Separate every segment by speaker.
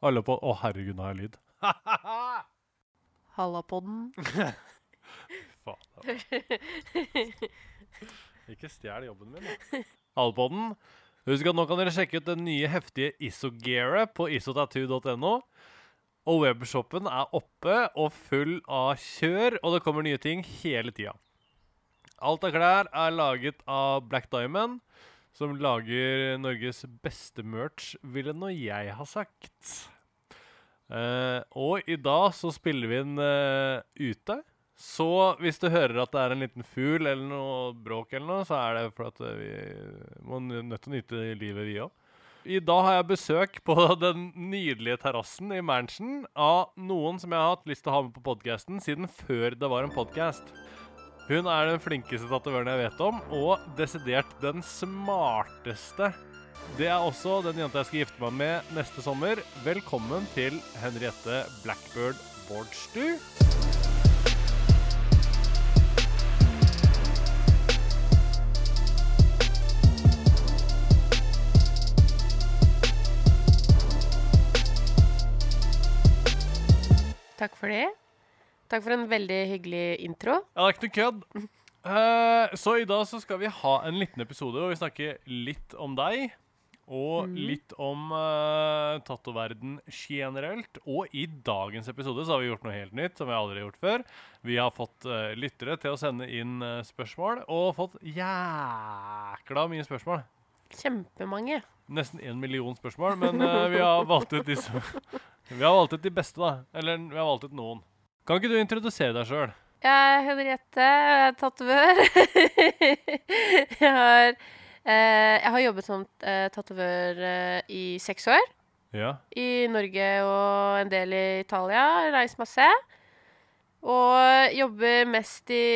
Speaker 1: Alle på Å, herregud, nå har jeg lyd.
Speaker 2: Hallapodden.
Speaker 1: Faen. Ikke stjel jobben min, da. Allpodden. Husk at nå kan dere sjekke ut det nye heftige Isogearet på isotattoo.no. Og webshoppen er oppe og full av kjør, og det kommer nye ting hele tida. Alt av klær er laget av Black Diamond, som lager Norges beste merch, ville nå jeg ha sagt. Uh, og i dag så spiller vi den uh, ute. Så hvis du hører at det er en liten fugl eller noe bråk, eller noe, så er det for at vi må nødt til å nyte livet, vi òg. I dag har jeg besøk på den nydelige terrassen i Manchen av noen som jeg har hatt lyst til å ha med på podkasten siden før det var en podkast. Hun er den flinkeste tatovøren jeg vet om, og desidert den smarteste. Det er også den jenta jeg skal gifte meg med neste sommer. Velkommen til Henriette Blackbird Bårdstu.
Speaker 2: Takk for det. Takk for en veldig hyggelig intro.
Speaker 1: Ja, det er ikke noe kødd. Uh, så i dag så skal vi ha en liten episode hvor vi snakker litt om deg. Og litt om uh, tattoverden generelt. Og i dagens episode så har vi gjort noe helt nytt som vi aldri har gjort før. Vi har fått uh, lyttere til å sende inn uh, spørsmål, og fått jækla mye spørsmål.
Speaker 2: Kjempemange.
Speaker 1: Nesten én million spørsmål, men eh, vi har valgt ut disse Vi har valgt ut de beste, da. Eller vi har valgt ut noen. Kan ikke du introdusere deg sjøl?
Speaker 2: Jeg er Henriette, og jeg er tatovør. jeg, har, eh, jeg har jobbet som eh, tatovør eh, i seks år.
Speaker 1: Ja.
Speaker 2: I Norge og en del i Italia. Reist masse. Og jobber mest i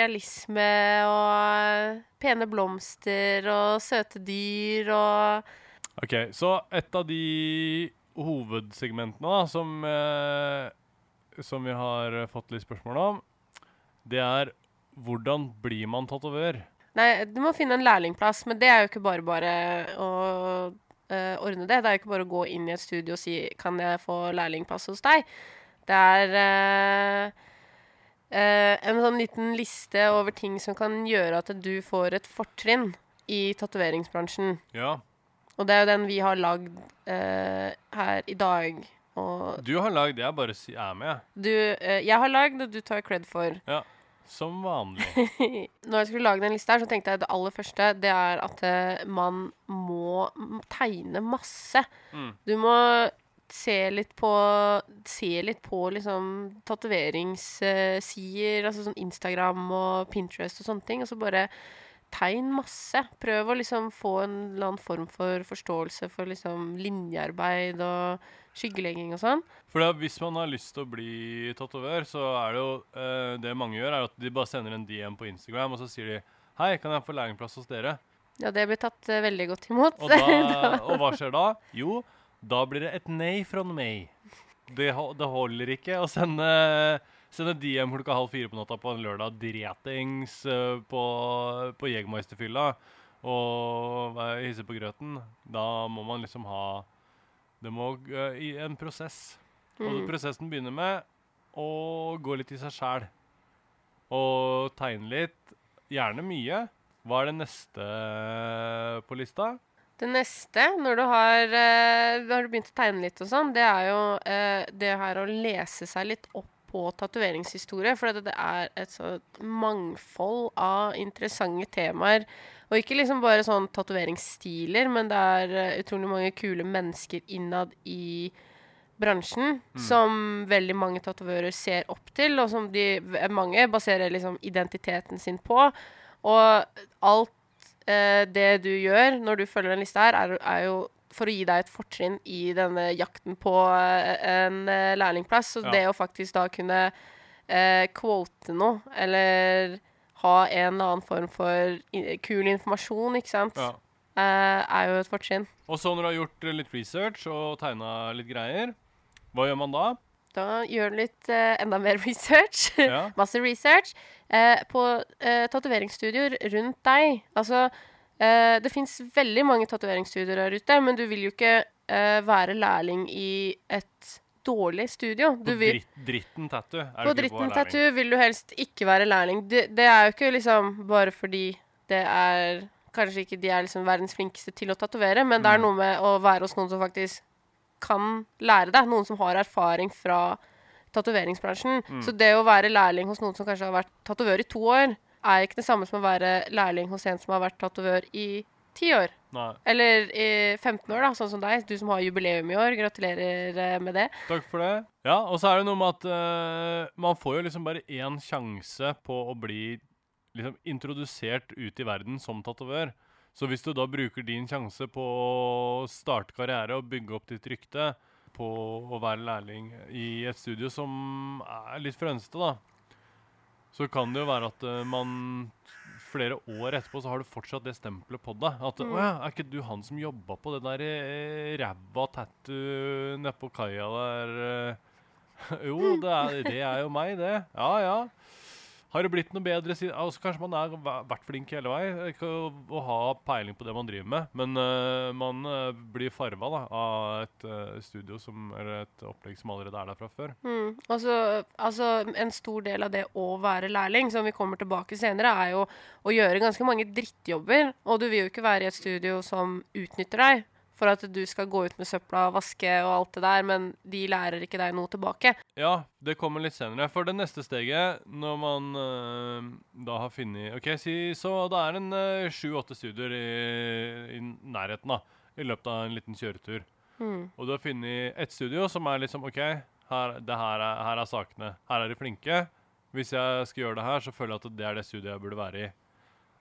Speaker 2: realisme og pene blomster og søte dyr og
Speaker 1: OK, så et av de hovedsegmentene da, som, eh, som vi har eh, fått litt spørsmål om, det er hvordan blir man tatovør?
Speaker 2: Nei, du må finne en lærlingplass, men det er jo ikke bare bare å uh, ordne det. Det er jo ikke bare å gå inn i et studio og si 'Kan jeg få lærlingplass hos deg?' Det er uh, uh, en sånn liten liste over ting som kan gjøre at du får et fortrinn i tatoveringsbransjen.
Speaker 1: Ja.
Speaker 2: Og det er jo den vi har lagd her i dag. Og
Speaker 1: Du har lagd Jeg bare si, er med,
Speaker 2: du eh, Jeg har lagd, og du tar cred for.
Speaker 1: Ja. Som vanlig.
Speaker 2: Når jeg skulle lage den lista her, så tenkte jeg det aller første det er at eh, man må tegne masse.
Speaker 1: Mm.
Speaker 2: Du må se litt på Se litt på liksom tatoveringssider, altså sånn Instagram og Pinterest og sånne ting, og så bare tegn masse. Prøv å liksom få en eller annen form for forståelse for liksom linjearbeid og skyggelegging og sånn.
Speaker 1: For da, hvis man har lyst til å bli tatovør, så er det jo eh, Det mange gjør, er at de bare sender en DM på Instagram, og så sier de Hei, kan jeg få lærlingplass hos dere?
Speaker 2: Ja, det blir tatt eh, veldig godt imot.
Speaker 1: Og, da, og hva skjer da? Jo, da blir det et nei fra meg. Det, det holder ikke å sende, sende DM klokka halv fire på natta på en lørdag dretings eh, på, på Jegermeisterfylla og hisse på grøten. Da må man liksom ha Det må uh, i en prosess. Og
Speaker 2: Mm.
Speaker 1: prosessen begynner med å gå litt i seg sjæl. Og tegne litt. Gjerne mye. Hva er det neste på lista?
Speaker 2: Det neste, når du har, uh, når du begynt å tegne litt og sånn, det er jo uh, det her å lese seg litt opp på tatoveringshistorie. For det, er et sånt mangfold av interessante temaer. Og ikke liksom bare sånn tatoveringsstiler, men det er eh, utrolig mange kule mennesker innad i bransjen som veldig mange tatovører ser opp til, og som de mange baserer liksom identiteten sin på. Og alt eh, det du gjør når du følger den lista her, er, er jo for å gi deg et fortrinn i denne jakten på eh, en eh, lærlingplass. Så
Speaker 1: Ja.
Speaker 2: det å faktisk da kunne eh, quote noe, eller ha en eller annen form for kul informasjon, ikke sant,
Speaker 1: Ja.
Speaker 2: eh, er jo et fortrinn.
Speaker 1: Og så når du har gjort eh, litt research og tegna litt greier, hva gjør man da?
Speaker 2: Da gjør du litt eh, enda mer research.
Speaker 1: Ja.
Speaker 2: Masse research eh, på eh, tatoveringsstudioer rundt deg. Altså, eh, det fins veldig mange tatoveringsstudioer der ute, men du vil jo ikke uh, være lærling i et dårlig studio.
Speaker 1: På
Speaker 2: vil,
Speaker 1: dritt, dritten tattoo er
Speaker 2: på
Speaker 1: du
Speaker 2: dritten tattoo vil du helst ikke være lærling. Det, det er jo ikke liksom bare fordi det er Kanskje ikke de er liksom verdens flinkeste til å tatovere, men det er
Speaker 1: Mm.
Speaker 2: noe med å være hos noen som faktisk kan lære deg. Noen som har erfaring fra tatoveringsbransjen.
Speaker 1: Mm.
Speaker 2: Så det å være lærling hos noen som kanskje har vært tatovør i to år, er ikke det samme som å være lærling hos en som har vært tatovør i ti år.
Speaker 1: Nei,
Speaker 2: Eller i 15 år, da, sånn som deg. Du som har jubileum i år. Gratulerer eh, med det.
Speaker 1: takk for det. Ja, og så er det noe med at uh, man får jo liksom bare én sjanse på å bli liksom introdusert ut i verden som tatovør. Så hvis du da bruker din sjanse på å starte karriere og bygge opp ditt rykte på å være lærling i et studio som er litt frønsete, da, så kan det jo være at uh, man flere år etterpå så har du fortsatt det stempelet på deg. At
Speaker 2: Mm.
Speaker 1: 'Å ja, er ikke du han som jobba på det der eh, ræva tattoo nede på kaia der?' eh?» jo, det er, det er jo meg, det. Ja, ja. Har det blitt noe bedre siden altså, Kanskje man har vært flink hele å, å ha peiling på det man driver med, men uh, man uh, blir farva av et uh, studio som, eller et opplegg som allerede er der fra før.
Speaker 2: Mm. Altså, altså, en stor del av det å være lærling, som vi kommer tilbake senere, er jo å gjøre ganske mange drittjobber. Og du vil jo ikke være i et studio som utnytter deg for at du skal gå ut med søpla, vaske og alt det der, men de lærer ikke deg noe tilbake.
Speaker 1: Ja, det kommer litt senere. For det neste steget, når man øh, da har funnet OK, si så det er en eh, sju-åtte studier i, i nærheten, da. I løpet av en liten kjøretur.
Speaker 2: Mm.
Speaker 1: Og du har funnet ett studio som er liksom OK, her, det her, er, her er sakene. Her er de flinke. Hvis jeg skal gjøre det her, så føler jeg at det er det studioet jeg burde være i.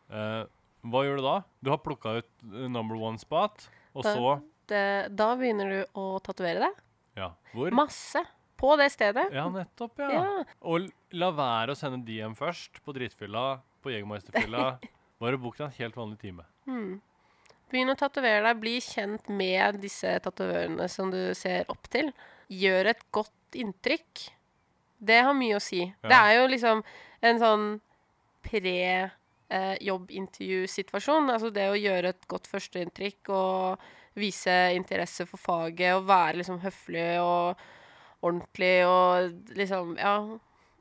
Speaker 1: Uh, hva gjør du da? Du har plukka ut number one spot, og
Speaker 2: Da-
Speaker 1: så
Speaker 2: Det, da begynner du å tatovere deg.
Speaker 1: Ja. Hvor?
Speaker 2: Masse. På det stedet.
Speaker 1: Ja, nettopp, ja.
Speaker 2: Ja.
Speaker 1: Og la være å sende DM først, på dritfylla, på Jegermeisterfylla. Bare bok deg en helt vanlig time.
Speaker 2: Mm. Begynn å tatovere deg. Bli kjent med disse tatovørene som du ser opp til. Gjør et godt inntrykk. Det har mye å si.
Speaker 1: Ja.
Speaker 2: Det er jo liksom en sånn pre-jobbintervjusituasjon. altså det å gjøre et godt førsteinntrykk og vise interesse for faget og være liksom høflig og ordentlig og liksom Ja.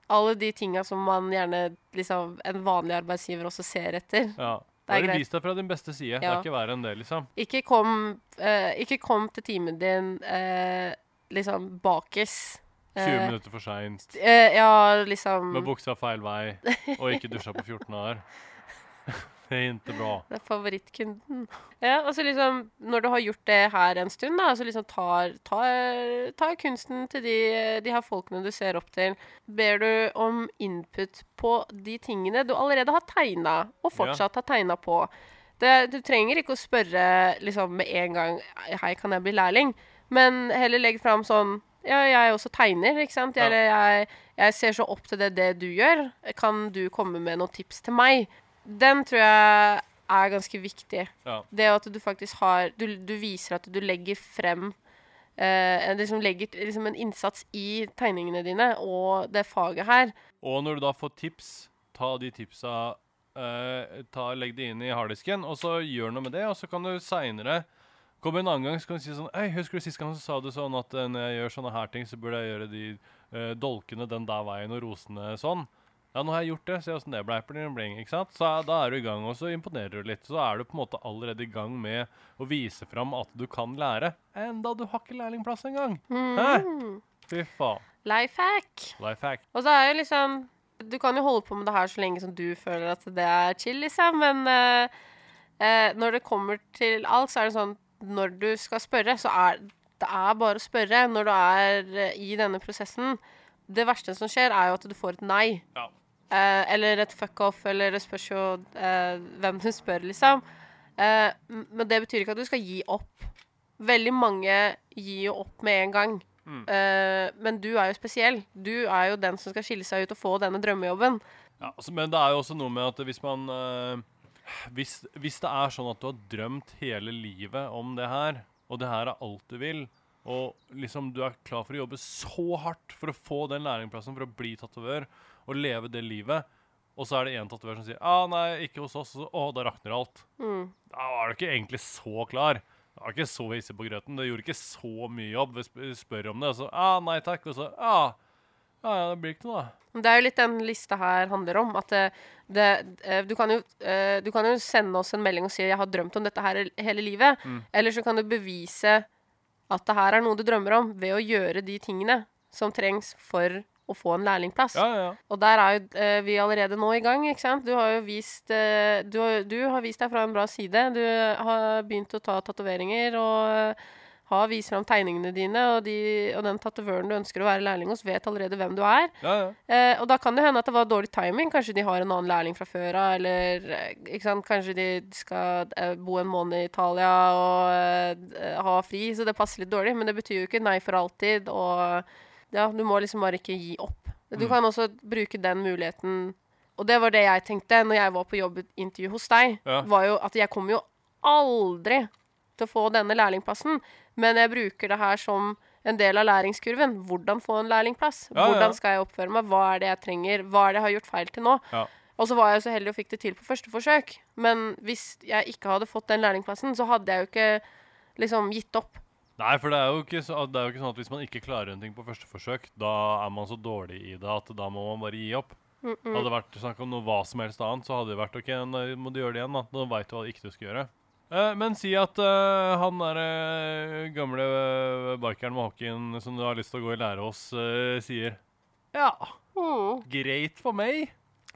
Speaker 2: Alle de tinga som man gjerne liksom En vanlig arbeidsgiver også ser etter.
Speaker 1: Ja.
Speaker 2: Det er greit.
Speaker 1: vis deg fra din beste side. Det er ikke verre enn det, liksom.
Speaker 2: Ikke kom, eh, ikke kom til timen din eh, liksom bakis.
Speaker 1: 20
Speaker 2: Eh,
Speaker 1: minutter for seint,
Speaker 2: eh, ja, liksom
Speaker 1: med buksa feil vei, og ikke dusja på 14 år. Det er ikke bra.
Speaker 2: Det er favorittkunden. Ja, altså liksom, når du har gjort det her en stund, da, så liksom tar, tar, tar kunsten til de, de her folkene du ser opp til. Ber du om input på de tingene du allerede har tegna, og fortsatt har tegna på. Det, du trenger ikke å spørre liksom med en gang Hei, kan jeg bli lærling? Men heller legg fram sånn Ja, jeg også tegner, ikke sant? Eller jeg, jeg ser så opp til det, det du gjør. Kan du komme med noen tips til meg? Den tror jeg er ganske viktig.
Speaker 1: Ja.
Speaker 2: Det at du faktisk har Du, du viser at du legger frem eh, liksom legger liksom en innsats i tegningene dine og det faget her.
Speaker 1: Og når du da får tips, ta de tipsa eh, ta, Legg de inn i harddisken, og så gjør noe med det. Og så kan du seinere komme en annen gang så kan du si sånn Hei, husker du sist gang så sa du sånn at eh, når jeg gjør sånne her ting, så burde jeg gjøre de eh, dolkene den der veien og rosene sånn. Ja, nå har jeg gjort det. Se åssen det ble. Bling, bling, ikke sant? Så da er du i gang, og så imponerer du litt. Så er du på en måte allerede i gang med å vise fram at du kan lære. Enda du har ikke lærlingplass engang.
Speaker 2: Mm.
Speaker 1: Fy faen.
Speaker 2: Life hack.
Speaker 1: Life hack.
Speaker 2: Og så er jo liksom Du kan jo holde på med det her så lenge som du føler at det er chill, liksom, men uh, uh, når det kommer til alt, så er det sånn Når du skal spørre, så er det er bare å spørre når du er uh, i denne prosessen. Det verste som skjer, er jo at du får et nei.
Speaker 1: Ja.
Speaker 2: Eh, eller et fuck off, eller det spørs jo eh, hvem du spør, liksom. Eh, men det betyr ikke at du skal gi opp. Veldig mange gir jo opp med en gang.
Speaker 1: Mm.
Speaker 2: Eh, men du er jo spesiell. Du er jo den som skal skille seg ut og få denne drømmejobben.
Speaker 1: Ja, altså, men det er jo også noe med at hvis man eh, hvis, hvis det er sånn at du har drømt hele livet om det her, og det her er alt du vil, og liksom du er klar for å jobbe så hardt for å få den lærlingplassen for å bli tatovør og leve det livet, og så er det en tatoverer som sier ah, nei, ikke hos oss, å, da rakner alt.
Speaker 2: Mm.
Speaker 1: Da var du ikke egentlig så klar. Da var ikke så hissig på grøten. Det gjorde ikke så mye jobb. Vi spør om det, og så ah, nei takk. Og så ah, ja, ja, det blir ikke noe, da.
Speaker 2: Det er jo litt den lista her handler om. At det, det, eh, du, kan jo, eh, du kan jo sende oss en melding og si 'jeg har drømt om dette her hele livet'.
Speaker 1: Mm.
Speaker 2: Eller så kan du bevise at det her er noe du drømmer om, ved å gjøre de tingene som trengs for å få en lærlingplass.
Speaker 1: Ja, ja.
Speaker 2: Og der er jo eh, vi allerede nå i gang, ikke sant? Du har jo vist eh, du, du har vist deg fra en bra side. Du har begynt å ta tatoveringer og eh, har vist fram tegningene dine, og, de, og den tatovøren du ønsker å være lærling hos, vet allerede hvem du er.
Speaker 1: ja, ja.
Speaker 2: Eh, og da kan det hende at det var dårlig timing. Kanskje de har en annen lærling fra før av, eller eh? Kanskje de skal eh, bo en måned i Italia og eh, ha fri, så det passer litt dårlig. Men det betyr jo ikke nei for alltid, og ja, du må liksom bare ikke gi opp. Du
Speaker 1: Mm.
Speaker 2: kan også bruke den muligheten Og det var det jeg tenkte når jeg var på jobbintervju hos deg.
Speaker 1: Ja.
Speaker 2: var jo at jeg kommer jo aldri til å få denne lærlingplassen, men jeg bruker det her som en del av læringskurven. Hvordan få en lærlingplass?
Speaker 1: Ja.
Speaker 2: Hvordan skal jeg oppføre meg? Hva er det jeg trenger? Hva er det jeg har gjort feil til nå?
Speaker 1: Ja.
Speaker 2: Og så var jeg så heldig og fikk det til på første forsøk. Men hvis jeg ikke hadde fått den lærlingplassen, så hadde jeg jo ikke liksom gitt opp.
Speaker 1: Nei, for det er, jo ikke så, det er jo ikke sånn at hvis man ikke klarer en ting på første forsøk, da er man så dårlig i det at da må man bare gi opp. Hadde det vært snakk om noe hva som helst annet, så hadde det vært OK, nå må du gjøre det igjen, da. Nå veit du hva du ikke skal gjøre. Eh, men si at eh, han der eh, gamle uh, barkeren med hockeyen som du har lyst til å gå i lære hos, eh, sier Ja, greit for meg.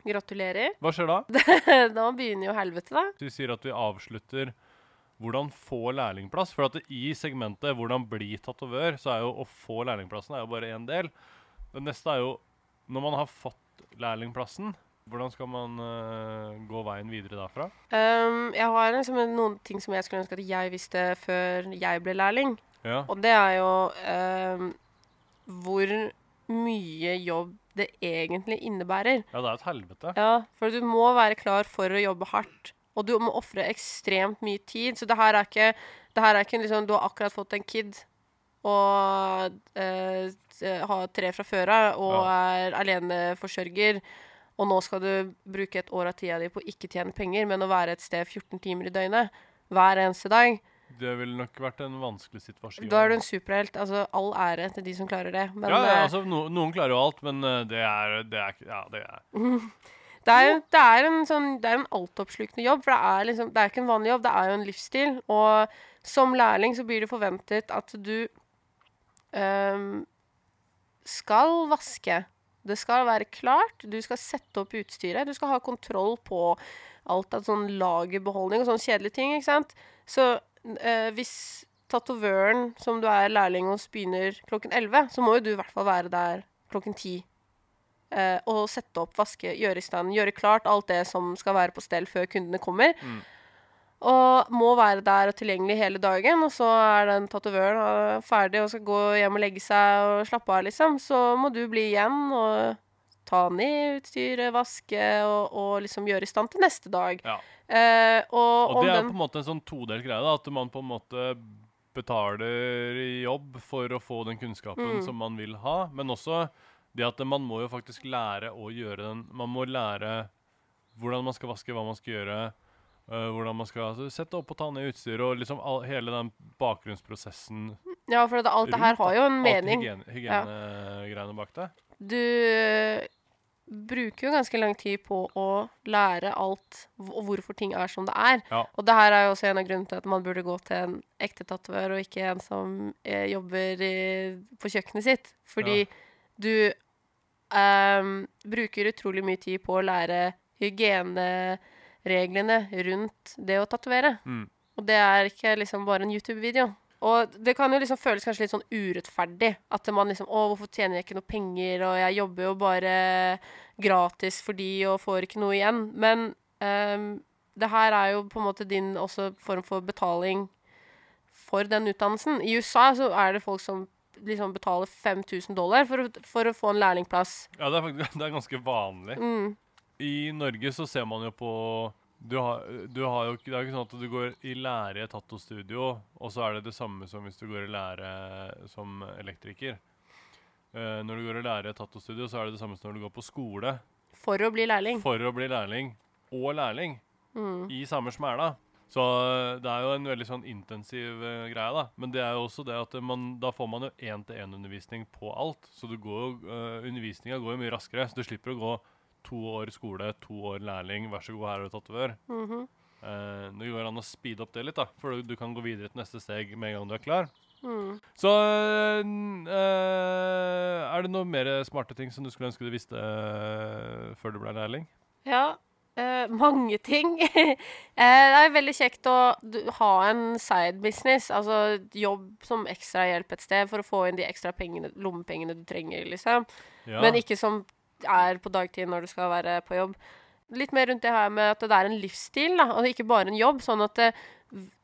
Speaker 2: Gratulerer.
Speaker 1: Hva skjer da?
Speaker 2: da begynner jo helvete, da.
Speaker 1: Du sier at vi avslutter hvordan få lærlingplass. For at i segmentet 'hvordan bli tatovør', så er jo å få lærlingplassen er jo bare én del. Det neste er jo når man har fått lærlingplassen, hvordan skal man uh, gå veien videre derfra?
Speaker 2: Um, jeg har liksom noen ting som jeg skulle ønske at jeg visste før jeg ble lærling.
Speaker 1: Ja.
Speaker 2: Og det er jo um, hvor mye jobb det egentlig innebærer.
Speaker 1: ja, det er et helvete.
Speaker 2: Ja, for du må være klar for å jobbe hardt. Og du må ofre ekstremt mye tid. Så det her er ikke, det her er ikke liksom Du har akkurat fått en kid og eh, har tre fra før av og er aleneforsørger. Og nå skal du bruke et år av tida di på å ikke tjene penger, men å være et sted 14 timer i døgnet hver eneste dag.
Speaker 1: Det ville nok vært en vanskelig situasjon.
Speaker 2: Da er du en superhelt. Altså, all ære til de som klarer det. Men
Speaker 1: ja, ja,
Speaker 2: eh,
Speaker 1: altså, no, noen klarer jo alt, men eh, det er, det er Ja, det er
Speaker 2: Det er, det er en sånn en altoppslukende jobb, for det er liksom Det er ikke en vanlig jobb, det er jo en livsstil. Og som lærling så blir det forventet at du um, skal vaske. Det skal være klart. Du skal sette opp utstyret. Du skal ha kontroll på alt av sånn lagerbeholdning og sånne kjedelige ting, ikke sant. Så uh, hvis tatovøren som du er lærling hos, begynner klokken 11, så må jo du i hvert fall være der klokken 10 eh, og sette opp, vaske, gjøre i stand, gjøre klart alt det som skal være på stell før kundene kommer.
Speaker 1: Mm.
Speaker 2: Og må være der og tilgjengelig hele dagen, og så er den tatovøren eh, ferdig og skal gå hjem og legge seg og slappe av, liksom. Så må du bli igjen og ta ned utstyret, vaske og, og liksom gjøre i stand til neste dag.
Speaker 1: Ja.
Speaker 2: Eh, og,
Speaker 1: Og det er på en måte en sånn todelt greie, da, at man på en måte betaler jobb for å få den kunnskapen
Speaker 2: Mm.
Speaker 1: som man vil ha, men også det at man må jo faktisk lære å gjøre den Man må lære hvordan man skal vaske, hva man skal gjøre, Uh, hvordan man skal altså, sette opp og ta ned utstyr, og liksom all, hele den bakgrunnsprosessen
Speaker 2: Ja, for det, alt det her har jo en mening.
Speaker 1: Alt hygiene- ja. bak det.
Speaker 2: Du bruker jo ganske lang tid på å lære alt og hvorfor ting er som det er.
Speaker 1: Ja.
Speaker 2: Og det her er jo også en av grunnene til at man burde gå til en ekte tatovør, og ikke en som eh, jobber i, på kjøkkenet sitt. Fordi du ehm, bruker utrolig mye tid på å lære hygienereglene rundt det å tatovere.
Speaker 1: Mm.
Speaker 2: Og det er ikke liksom bare en YouTube-video. Og det kan jo liksom føles kanskje litt sånn urettferdig. At man liksom Å, hvorfor tjener jeg ikke noe penger, og jeg jobber jo bare gratis for de og får ikke noe igjen. Men um, det her er jo på en måte din også form for betaling for den utdannelsen. I USA så er det folk som liksom betale 5000 dollar for å, for å få en lærlingplass.
Speaker 1: Ja, det er faktisk det er ganske vanlig.
Speaker 2: Mm.
Speaker 1: I Norge så ser man jo på du har, du har jo ikke, Det er jo ikke sånn at du går i lære i et tattostudio, og så er det det samme som hvis du går i lære som elektriker. Uh, når du går i lære i et tattostudio, så er det det samme som når du går på skole
Speaker 2: For å bli lærling.
Speaker 1: for å bli lærling og lærling
Speaker 2: Mm.
Speaker 1: i samme smæla. Så eh, det er jo en veldig sånn intensiv uh, greie, da. Men det er jo også det at man, da får man jo én-til-én-undervisning på alt. Så du går uh, undervisninga går jo mye raskere. Så du slipper å gå to år skole, to år lærling, vær så god, her er du tatovør.
Speaker 2: Mm
Speaker 1: -hmm. uh, det går an å speede opp det litt, da, for du, du kan gå videre til neste steg med en gang du er klar.
Speaker 2: Mm.
Speaker 1: Så Er det noen mer smarte ting som du skulle ønske du visste før du ble lærling?
Speaker 2: Ja, eh, mange ting. uh, det er veldig kjekt å ha en side business, altså jobb som ekstrahjelp et sted for å få inn de ekstra pengene, lommepengene du trenger, liksom.
Speaker 1: Ja.
Speaker 2: Men ikke som er på dagtid når du skal være på jobb. Litt mer rundt det her med at det er en livsstil, da, og ikke bare en jobb. Sånn at eh,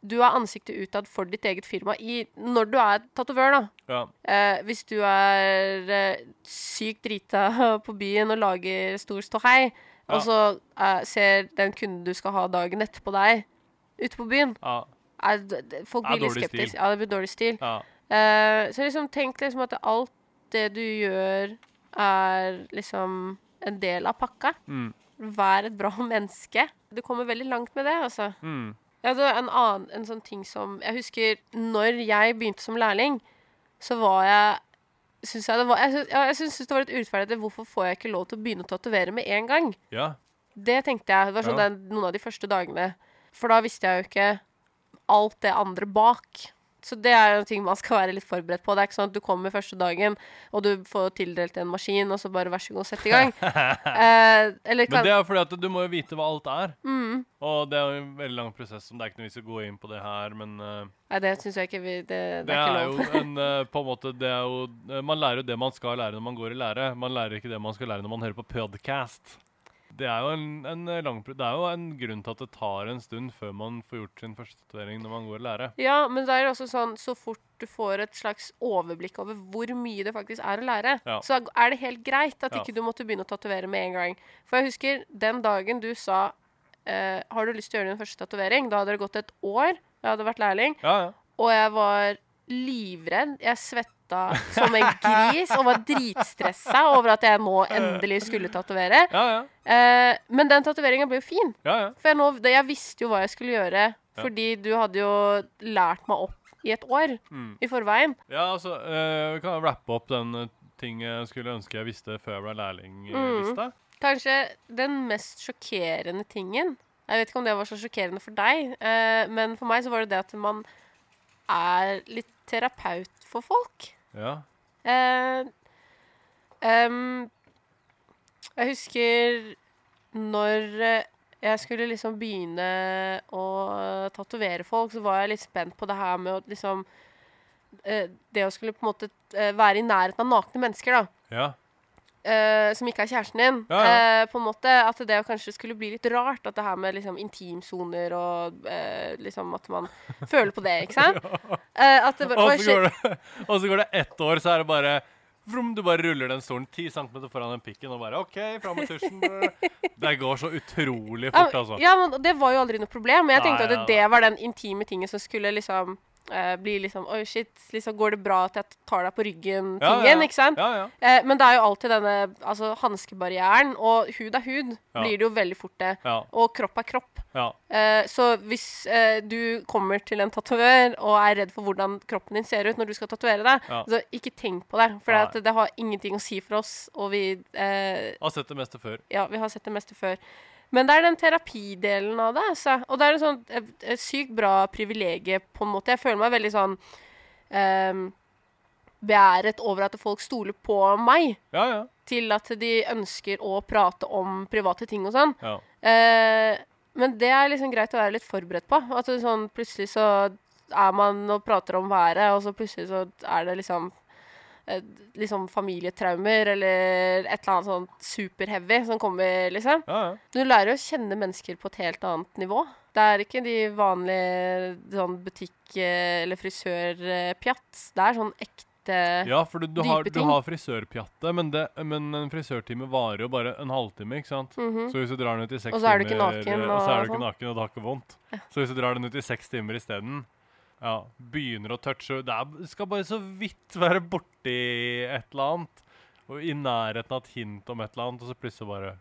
Speaker 2: du er ansiktet utad for ditt eget firma i, når du er tatovør, da.
Speaker 1: ja.
Speaker 2: Eh, hvis du er eh, sykt drita på byen og lager stor ståhei. Og så uh, ser den kunden du skal ha dagen etterpå deg, ute på byen
Speaker 1: Ja.
Speaker 2: er, Folk blir litt skeptiske. Ja, det blir dårlig stil.
Speaker 1: ja.
Speaker 2: Eh, så liksom tenk liksom at alt det du gjør, er liksom en del av pakka.
Speaker 1: Mm.
Speaker 2: Vær et bra menneske. Du kommer veldig langt med det, altså.
Speaker 1: Mm.
Speaker 2: Ja, det en annen en sånn ting som Jeg husker når jeg begynte som lærling, så var jeg Syns jeg det var Jeg, syns- jeg syns det var litt urettferdig. Hvorfor får jeg ikke lov til å begynne å tatovere med en gang?
Speaker 1: ja.
Speaker 2: Det tenkte jeg. Det var sånn
Speaker 1: Ja.
Speaker 2: den, noen av de første dagene. For da visste jeg jo ikke alt det andre bak. Så det er jo ting man skal være litt forberedt på. Det er ikke sånn at du kommer første dagen, og du får tildelt en maskin, og så bare vær så god, sett i gang. eh, eller
Speaker 1: Men det er fordi at du må jo vite hva alt er.
Speaker 2: mm,
Speaker 1: Og det er jo en veldig lang prosess som det er ikke noe vits i å gå inn på det her, men uh...
Speaker 2: Nei, det syns jeg ikke vi Det, det,
Speaker 1: det
Speaker 2: er ikke lov.
Speaker 1: jo en uh, På en måte Det er jo øh, Man lærer jo det man skal lære når man går i lære. Man lærer ikke det man skal lære når man hører på podcast. Det er jo en, en lang Det er jo en grunn til at det tar en stund før man får gjort sin første tatovering når man går og lærer.
Speaker 2: Ja, men det er også sånn så fort du får et slags overblikk over hvor mye det faktisk er å lære,
Speaker 1: Ja.
Speaker 2: så er det helt greit at
Speaker 1: Ja.
Speaker 2: ikke du måtte begynne å tatovere med en gang. For jeg husker den dagen du sa eh, Har du lyst til å gjøre din første tatovering? Da hadde det gått et år. Jeg hadde vært lærling,
Speaker 1: Ja, ja.
Speaker 2: og jeg var livredd. Jeg svetta som en gris og var dritstressa over at jeg nå endelig skulle tatovere.
Speaker 1: Ja, ja.
Speaker 2: Eh, men den tatoveringa ble jo fin.
Speaker 1: ja, ja.
Speaker 2: For jeg, nå, jeg visste jo hva jeg skulle gjøre, fordi du hadde jo lært meg opp i et år
Speaker 1: Mm.
Speaker 2: i forveien.
Speaker 1: Ja, altså, vi kan rappe opp den øh, ting jeg skulle ønske jeg visste før jeg ble lærling.
Speaker 2: Mm. Kanskje den mest sjokkerende tingen Jeg vet ikke om det var så sjokkerende for deg, eh, men for meg så var det det at man er litt terapeut for folk.
Speaker 1: Ja.
Speaker 2: Eh, em, jeg husker når eh, jeg skulle liksom begynne å tatovere folk, så var jeg litt spent på det her med å liksom eh, Det å skulle på en måte eh, være i nærheten av nakne mennesker, da.
Speaker 1: ja.
Speaker 2: Eh, som ikke er kjæresten din.
Speaker 1: Ja, ja.
Speaker 2: Uh, på en måte At det kanskje skulle bli litt rart. At det her med liksom intimsoner og uh, liksom at man føler på det, ikke sant? Eh, at bare,
Speaker 1: Og så går det, og så går det ett år, så er det bare Vrom, du bare ruller den stolen 10 cm foran den pikken og bare OK, fram med tusjen. Det går så utrolig fort, altså.
Speaker 2: Ja, men det var jo aldri noe problem. Men jeg tenkte
Speaker 1: Nei,
Speaker 2: at det var den intime tingen som skulle liksom eh, blir liksom Oi, shit, liksom går det bra at jeg tar deg på ryggen-tingen,
Speaker 1: Ja, ja.
Speaker 2: ikke sant?
Speaker 1: Ja, ja.
Speaker 2: Eh, men det er jo alltid denne altså, hanskebarrieren, og hud er hud, blir det jo veldig fort det. Og kropp er kropp.
Speaker 1: ja.
Speaker 2: Eh, så hvis eh, du kommer til en tatovør og er redd for hvordan kroppen din ser ut når du skal tatovere deg, så ikke tenk på det. For det har ingenting å si for oss, og vi eh,
Speaker 1: Har sett det meste før.
Speaker 2: Ja, vi har sett det meste før. Men det er den terapidelen av det, altså. Og det er en sånn sykt bra privilegium, på en måte. Jeg føler meg veldig sånn um, beæret over at folk stoler på meg.
Speaker 1: Ja, ja.
Speaker 2: Til at de ønsker å prate om private ting og sånn.
Speaker 1: ja.
Speaker 2: Uh, men det er liksom greit å være litt forberedt på. At sånn plutselig så er man og prater om været, og så plutselig så er det liksom liksom familietraumer eller et eller annet sånn superheavy som kommer, liksom.
Speaker 1: ja, ja.
Speaker 2: Du lærer jo å kjenne mennesker på et helt annet nivå. Det er ikke de vanlige sånn butikk- eller frisørpjatt. Det er sånn ekte
Speaker 1: Ja, for du, du, har, du har frisørpjatte, men, det, men en frisørtime varer jo bare en halvtime, ikke sant?
Speaker 2: Mhm.
Speaker 1: Så hvis du drar den ut i seks timer
Speaker 2: Og så er du ikke naken,
Speaker 1: Og
Speaker 2: og
Speaker 1: ikke
Speaker 2: sånn.
Speaker 1: og det har ikke vondt. Så hvis du drar den ut i seks timer isteden, ja, begynner å touche Det er, skal bare så vidt være borti et eller annet. Og i nærheten av et hint om et eller annet, og så plutselig bare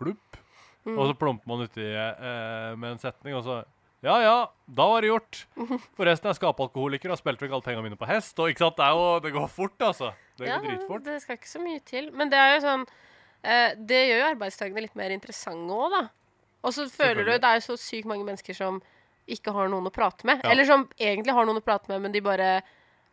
Speaker 1: plupp.
Speaker 2: Mm.
Speaker 1: Og så plumper man uti eh, med en setning, og så Ja ja, da var det gjort. Forresten, jeg er skapalkoholiker og har spilt vekk alle pengene mine på hest. Og ikke sant, det, jo, det går fort, altså. Det går dritfort.
Speaker 2: det skal ikke så mye til. Men det er jo sånn eh, Det gjør jo arbeidsdagene litt mer interessante òg, da. Og så føler du det er jo så sykt mange mennesker som ikke har noen å prate med.
Speaker 1: Ja.
Speaker 2: Eller som egentlig har noen å prate med, men de bare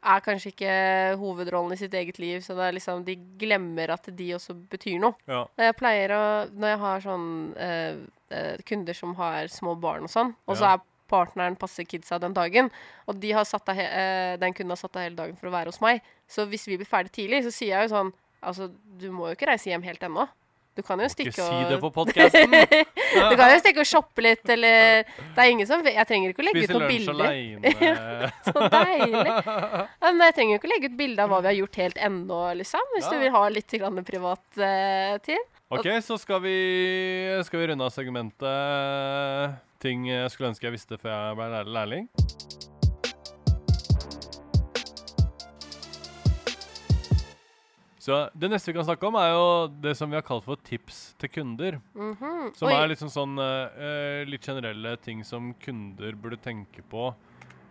Speaker 2: er kanskje ikke hovedrollen i sitt eget liv, så det liksom, de glemmer at de også betyr noe.
Speaker 1: Ja.
Speaker 2: Jeg pleier å Når jeg har sånn eh, eh, kunder som har små barn og sånn, og så
Speaker 1: Ja.
Speaker 2: er partneren passer kidsa den dagen, og de har satt av eh, den kunden har satt av hele dagen for å være hos meg, så hvis vi blir ferdig tidlig, så sier jeg jo sånn Altså, du må jo ikke reise hjem helt ennå. Du kan jo stikke
Speaker 1: Ikke si det
Speaker 2: og
Speaker 1: på podkasten.
Speaker 2: Du kan jo stikke og shoppe litt, eller Det er ingen som Jeg trenger ikke å legge
Speaker 1: Spise
Speaker 2: ut noen
Speaker 1: lunsj
Speaker 2: bilder.
Speaker 1: aleine.
Speaker 2: Så deilig. Men jeg trenger jo ikke legge ut bilde av hva vi har gjort helt ennå, liksom. Hvis
Speaker 1: Ja.
Speaker 2: du vil ha litt grann privat uh, tid.
Speaker 1: OK, så skal vi, skal vi runde av segmentet ting jeg skulle ønske jeg visste før jeg ble lær- lærling. Så Det neste vi kan snakke om, er jo det som vi har kalt for tips til kunder.
Speaker 2: Mhm.
Speaker 1: Som
Speaker 2: Oi.
Speaker 1: er liksom sånn uh, litt generelle ting som kunder burde tenke på.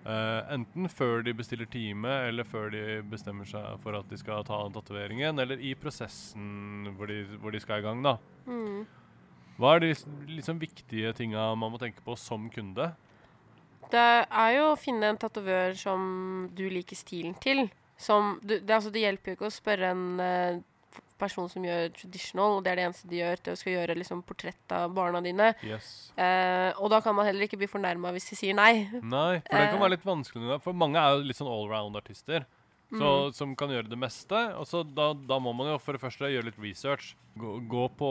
Speaker 1: Uh, enten før de bestiller time, eller før de bestemmer seg for at de skal ta tatoveringen, eller i prosessen hvor de, hvor de skal i gang. da.
Speaker 2: Mm.
Speaker 1: Hva er de liksom viktige tinga man må tenke på som kunde?
Speaker 2: Det er jo å finne en tatovør som du liker stilen til. Som, du, det, altså, det hjelper jo ikke å spørre en eh, person som gjør traditional, og det er det eneste de gjør, til å skal gjøre liksom, portrett av barna dine.
Speaker 1: Yes.
Speaker 2: Eh, og da kan man heller ikke bli fornærma hvis de sier nei.
Speaker 1: Nei, for det kan
Speaker 2: Eh.
Speaker 1: være litt vanskelig. For mange er jo litt sånn allround-artister. Så, Som kan gjøre det meste. Og så da, da må man jo for det første gjøre litt research. Gå, gå på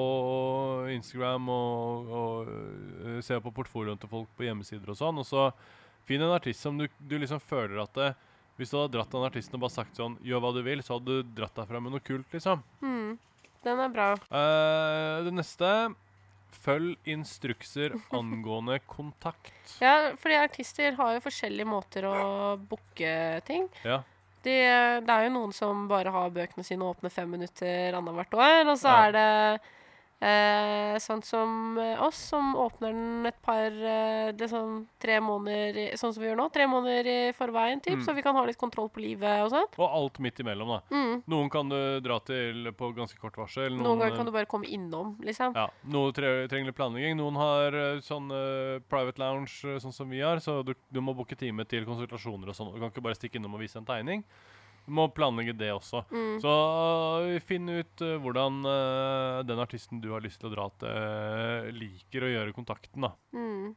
Speaker 1: Instagram og, og og, se på portfolioen til folk på hjemmesider og sånn. Og så finn en artist som du, du liksom føler at det, Hvis du hadde dratt den artisten og bare sagt sånn Gjør hva du vil, så hadde du dratt derfra med noe kult, liksom.
Speaker 2: Mm. Den er bra.
Speaker 1: Uh, det neste Følg instrukser angående kontakt.
Speaker 2: Ja, fordi artister har jo forskjellige måter å booke ting.
Speaker 1: Ja.
Speaker 2: De, det er jo noen som bare har bøkene sine åpne fem minutter annethvert år, og så
Speaker 1: Ja.
Speaker 2: er det eh, sånn som eh, oss, som åpner den et par eh, det sånn tre måneder i- Sånn som vi gjør nå. Tre måneder i forveien, typ,
Speaker 1: Mm.
Speaker 2: så vi kan ha litt kontroll på livet og sånt.
Speaker 1: Og alt midt imellom, da.
Speaker 2: Mm.
Speaker 1: Noen kan du dra til på ganske kort varsel.
Speaker 2: Noen ganger kan du bare komme innom, liksom.
Speaker 1: Ja, Noen tre, trenger litt planlegging. Noen har eh, sånn uh, private lounge, eh, sånn som vi har, så du, du må booke time til konsultasjoner og sånn. Du kan ikke bare stikke innom og vise en tegning. Må planlegge det også.
Speaker 2: Mm.
Speaker 1: Så uh, finn ut uh, hvordan uh, den artisten du har lyst til å dra til, liker å gjøre kontakten, da.
Speaker 2: Mm.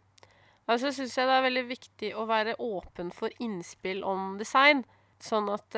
Speaker 2: Altså syns jeg det er veldig viktig å være åpen for innspill om design. Sånn at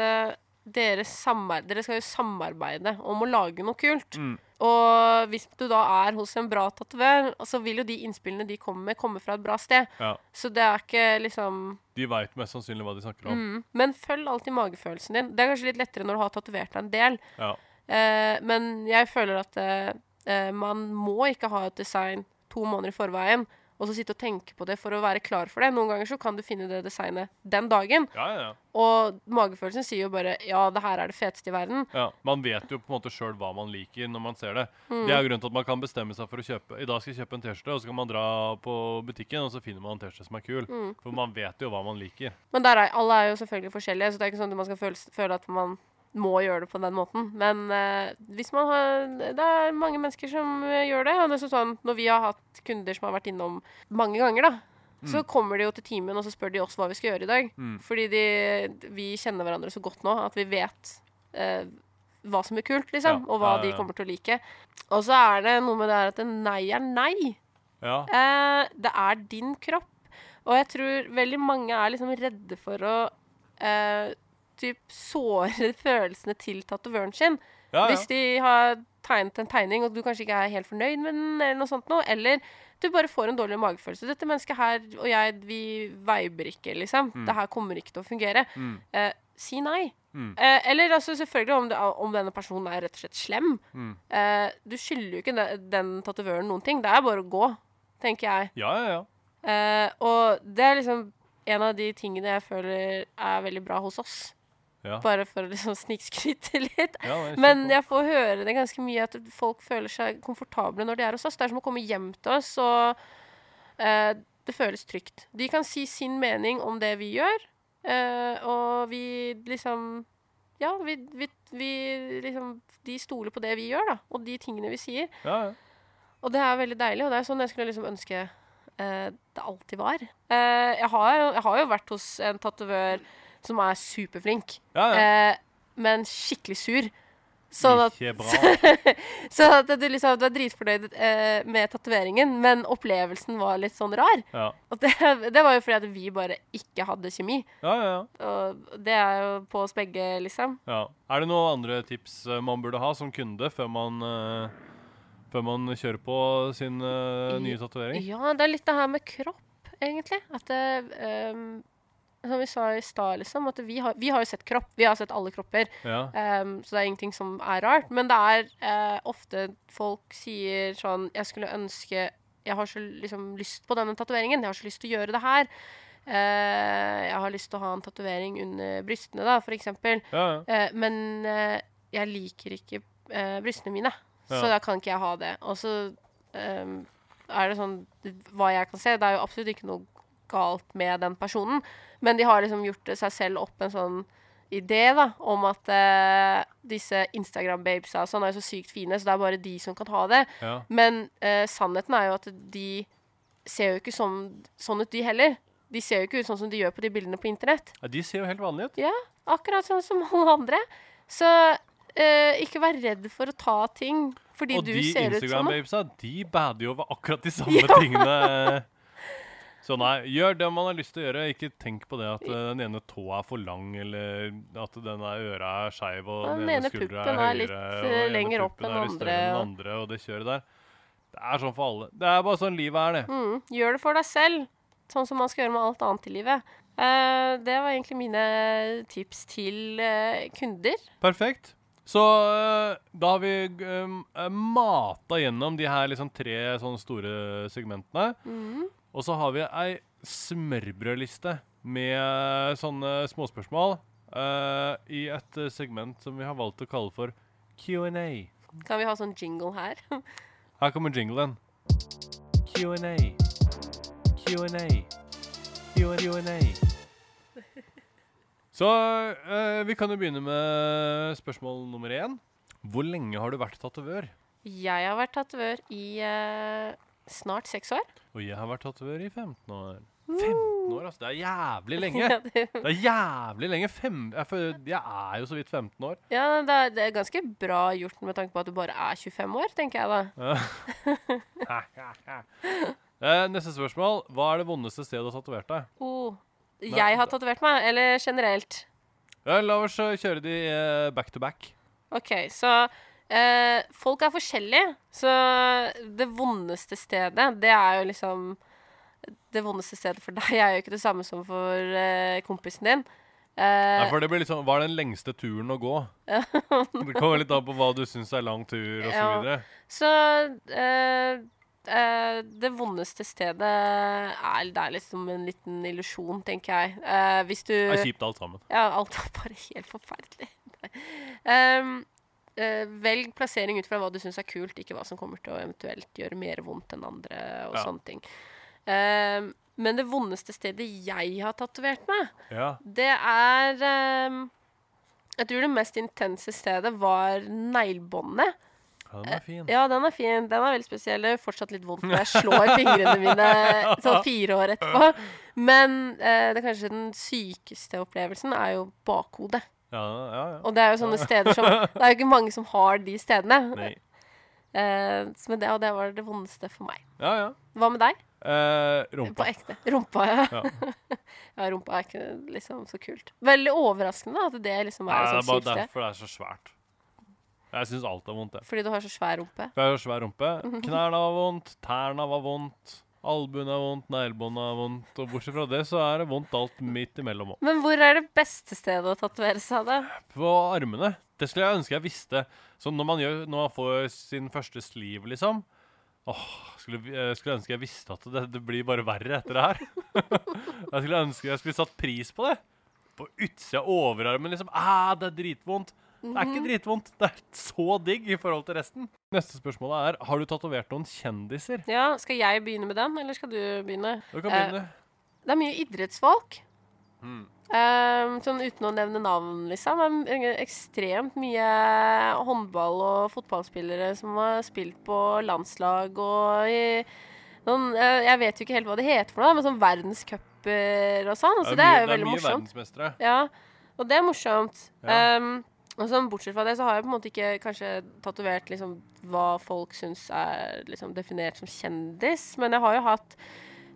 Speaker 2: dere, samar dere skal jo samarbeide om å lage noe kult.
Speaker 1: Mm.
Speaker 2: Og hvis du da er hos en bra tatovør, så vil jo de innspillene de kommer med, komme fra et bra sted.
Speaker 1: Ja.
Speaker 2: Så det er ikke liksom
Speaker 1: De veit mest sannsynlig hva de snakker om.
Speaker 2: mm. Men følg alltid magefølelsen din. Det er kanskje litt lettere når du har tatovert deg en del.
Speaker 1: Ja.
Speaker 2: Eh, men jeg føler at eh, eh, man må ikke ha et design to måneder i forveien, og så sitte og tenke på det for å være klar for det. Noen ganger så kan du finne det designet den dagen,
Speaker 1: Ja, ja, ja.
Speaker 2: og magefølelsen sier jo bare ja, det her er det feteste i verden.
Speaker 1: Ja, Man vet jo på en måte sjøl hva man liker når man ser det.
Speaker 2: Mm.
Speaker 1: Det er grunnen til at man kan bestemme seg for å kjøpe I dag skal jeg kjøpe en T-skjorte, og så kan man dra på butikken, og så finner man en T-skjorte som er kul.
Speaker 2: Mm.
Speaker 1: For man vet jo hva man liker.
Speaker 2: Men er, alle er jo selvfølgelig forskjellige, så det er ikke sånn at man skal føle, føle at man må gjøre det på den måten. Men eh, hvis man har Det er mange mennesker som eh, gjør det. Og det er sånn, når vi har hatt kunder som har vært innom mange ganger, da, så kommer de jo til timen og så spør de oss hva vi skal gjøre i dag.
Speaker 1: Mm.
Speaker 2: Fordi de, vi kjenner hverandre så godt nå at vi vet eh, hva som er kult, liksom.
Speaker 1: Ja,
Speaker 2: Og hva
Speaker 1: ja, ja,
Speaker 2: de kommer til å like. Og så er det noe med det her at en nei er nei.
Speaker 1: Ja.
Speaker 2: Eh, det er din kropp. Og jeg tror veldig mange er liksom redde for å eh, typ såre følelsene til tatovøren sin.
Speaker 1: Ja, ja.
Speaker 2: Hvis de har tegnet en tegning, og du kanskje ikke er helt fornøyd med den, eller noe sånt noe, eller du bare får en dårlig magefølelse. Dette mennesket her og jeg, vi viber ikke, liksom. Det her kommer ikke til å fungere.
Speaker 1: Mm.
Speaker 2: Eh, si nei.
Speaker 1: Mm.
Speaker 2: Eh, eller altså, selvfølgelig om, det, om denne personen er rett og slett slem.
Speaker 1: Mm.
Speaker 2: Eh, du skylder jo ikke den, den tatovøren noen ting. Det er bare å gå, tenker jeg.
Speaker 1: Ja, ja, ja.
Speaker 2: Eh, og det er liksom en av de tingene jeg føler er veldig bra hos oss.
Speaker 1: Ja.
Speaker 2: Bare for å liksom snikskryte litt.
Speaker 1: ja
Speaker 2: Men jeg får høre det ganske mye at folk føler seg komfortable når de er hos oss. Det er som å komme hjem til oss, og eh, det føles trygt. De kan si sin mening om det vi gjør, eh, og vi liksom Ja, vi, vi, vi liksom De stoler på det vi gjør, da, og de tingene vi sier.
Speaker 1: Ja, ja.
Speaker 2: Og det er veldig deilig, og det er sånn jeg skulle liksom ønske eh, det alltid var. Eh, jeg, har jeg har jo vært hos en tatovør som er superflink,
Speaker 1: ja, ja.
Speaker 2: eh, men skikkelig sur. Sånn at,
Speaker 1: Ikke bra.
Speaker 2: så at du liksom du er dritfornøyd eh, med tatoveringen, men opplevelsen var litt sånn rar.
Speaker 1: Ja,
Speaker 2: Og det, det var jo fordi at vi bare ikke hadde kjemi.
Speaker 1: ja, ja. ja.
Speaker 2: Og det er jo på oss begge, liksom.
Speaker 1: ja. Er det noen andre tips eh, man burde ha som kunde før man, eh, før man kjører på sin eh, nye tatovering?
Speaker 2: Ja, det er litt det her med kropp, egentlig. At det ehm, Som vi sa i stad, liksom, at vi har, vi har jo sett kropp. Vi har sett alle kropper.
Speaker 1: Ja.
Speaker 2: Um, så det er ingenting som er rart. Men det er uh, ofte folk sier sånn Jeg skulle ønske Jeg har så liksom lyst på denne tatoveringen. Jeg har så lyst til å gjøre det her. Uh, jeg har lyst til å ha en tatovering under brystene, da, for eksempel.
Speaker 1: Ja, ja.
Speaker 2: Uh, men jeg liker ikke brystene mine, så da kan ikke jeg ha det. Og så um, er det sånn Hva jeg kan se, det er jo absolutt ikke noe galt med den personen, men de har liksom gjort seg selv opp en sånn idé da, om at uh, disse Instagram-babesa sånn er jo så sykt fine, så det er bare de som kan ha det.
Speaker 1: ja.
Speaker 2: Men uh, sannheten er jo at de ser jo ikke sånn, sånn ut, de heller. De ser jo ikke ut sånn som de gjør på de bildene på internett.
Speaker 1: ja de ser jo helt vanlige ut.
Speaker 2: Ja, akkurat sånn som alle andre. Så uh, ikke vær redd for å ta ting fordi
Speaker 1: Og
Speaker 2: du ser ut sånn. de
Speaker 1: Instagram-babesa, de bader jo over akkurat de samme tingene. Så nei, gjør det man har lyst til å gjøre. Ikke tenk på det at eh, den ene tåa er for lang, eller at den er øra er skeiv, og den,
Speaker 2: den
Speaker 1: ene skuldra er
Speaker 2: er litt, eh,
Speaker 1: og den ene
Speaker 2: lenger opp enn andre,
Speaker 1: enn andre, og det kjøret der. Det er sånn for alle. Det er bare sånn livet er, det.
Speaker 2: Mm, gjør det for deg selv, sånn som man skal gjøre med alt annet i livet. Uh, det var egentlig mine tips til uh, kunder.
Speaker 1: Perfekt. Så da har vi um, mata gjennom de her liksom tre sånne store segmentene.
Speaker 2: Mm.
Speaker 1: Og så har vi ei smørbrødliste med sånne småspørsmål uh, i et segment som vi har valgt å kalle for Q&A.
Speaker 2: Kan vi ha sånn jingle her?
Speaker 1: Her kommer jinglen. Q&A. Q&A. Q&A. Så uh, vi kan jo begynne med spørsmål nummer én. Hvor lenge har du vært tatovør?
Speaker 2: Jeg har vært tatovør i eh, snart seks år.
Speaker 1: Og jeg har vært tatovør i 15 år. 15 år, altså. Det er jævlig lenge.
Speaker 2: Det,
Speaker 1: er jævlig lenge. Fem, jeg, er jo så vidt 15 år.
Speaker 2: ja, det, er, det er ganske bra gjort med tanke på at du bare er 25 år, tenker jeg da.
Speaker 1: Eh, Neste spørsmål. Hva er det vondeste stedet du har tatovert deg?
Speaker 2: Oh, jeg har tatovert meg, eller generelt?
Speaker 1: Ja, la oss kjøre de eh, back to back.
Speaker 2: OK, så eh, Folk er forskjellige, så det vondeste stedet, det er jo liksom Det vondeste stedet for deg er jo ikke det samme som for eh, kompisen din.
Speaker 1: Nei,
Speaker 2: Eh,
Speaker 1: for det blir sånn, Hva er den lengste turen å gå? det kommer litt an på hva du syns er lang tur, og så
Speaker 2: Ja.
Speaker 1: videre.
Speaker 2: så eh, eh, det vondeste stedet er, det er liksom en liten illusjon, tenker jeg. Eh, hvis du
Speaker 1: Det er kjipt alt sammen.
Speaker 2: Ja, alt er bare helt forferdelig. um, eh, velg plassering ut fra hva du syns er kult, ikke hva som kommer til å eventuelt gjøre mer vondt enn andre. og
Speaker 1: Ja.
Speaker 2: sånne ting. Um, men det vondeste stedet jeg har tatovert meg,
Speaker 1: Ja.
Speaker 2: det er um, Jeg tror det mest intense stedet var neglebåndet.
Speaker 1: ja, den er fin.
Speaker 2: Ja, den er fin. Den er veldig spesiell. Det er fortsatt litt vondt når jeg slår fingrene mine sånn fire år etterpå. Men eh, det kanskje den sykeste opplevelsen er jo bakhodet.
Speaker 1: Ja, ja, ja.
Speaker 2: Og det er jo sånne steder som Det er jo ikke mange som har de stedene.
Speaker 1: Nei.
Speaker 2: Eh, så men det, og det var det vondeste for meg.
Speaker 1: Ja, ja.
Speaker 2: Hva med deg?
Speaker 1: Eh,
Speaker 2: På
Speaker 1: rumpa.
Speaker 2: ekte. Rumpa, ja.
Speaker 1: Ja.
Speaker 2: ja. Rumpa er ikke liksom så kult. Veldig overraskende at det liksom
Speaker 1: Nei,
Speaker 2: er
Speaker 1: det er bare derfor det er så svært. Jeg syns alt er vondt, jeg.
Speaker 2: Fordi du har så svær rumpe.
Speaker 1: For jeg har svær rumpe. Knærne var vondt, tærne var vondt, albuen er vondt, neglebåndet er vondt. Og bortsett fra det så er det vondt alt midt imellom òg.
Speaker 2: Men hvor er det beste stedet å tatovere seg, da?
Speaker 1: På armene. Det skulle jeg ønske jeg visste. Så når man, gjør, når man får sin første sliv, liksom Åh, skulle, jeg skulle ønske jeg visste at det, det blir bare verre etter det her. jeg skulle ønske jeg skulle satt pris på det. På utsida av overarmen, liksom. Æh, det er dritvondt. Det er ikke dritvondt. Det er så digg i forhold til resten. Neste spørsmål er har du tatovert noen kjendiser.
Speaker 2: Ja, Skal jeg begynne med den, eller skal du begynne?
Speaker 1: Du kan
Speaker 2: Eh,
Speaker 1: begynne.
Speaker 2: Det er mye idrettsfolk.
Speaker 1: Mm.
Speaker 2: Eh, sånn uten å nevne navn, liksom. Det er ekstremt mye håndball- og fotballspillere som har spilt på landslag og i noen eh, Jeg vet jo ikke helt hva det heter for noe, men sånn verdenscuper og sånn. Så det er jo
Speaker 1: mye,
Speaker 2: er
Speaker 1: mye
Speaker 2: morsomt.
Speaker 1: verdensmestere.
Speaker 2: Ja, og det er morsomt.
Speaker 1: Ja.
Speaker 2: Ehm, og sånn, bortsett fra det, så har jeg på en måte ikke kanskje tatovert liksom, hva folk syns er liksom, definert som kjendis, men jeg har jo hatt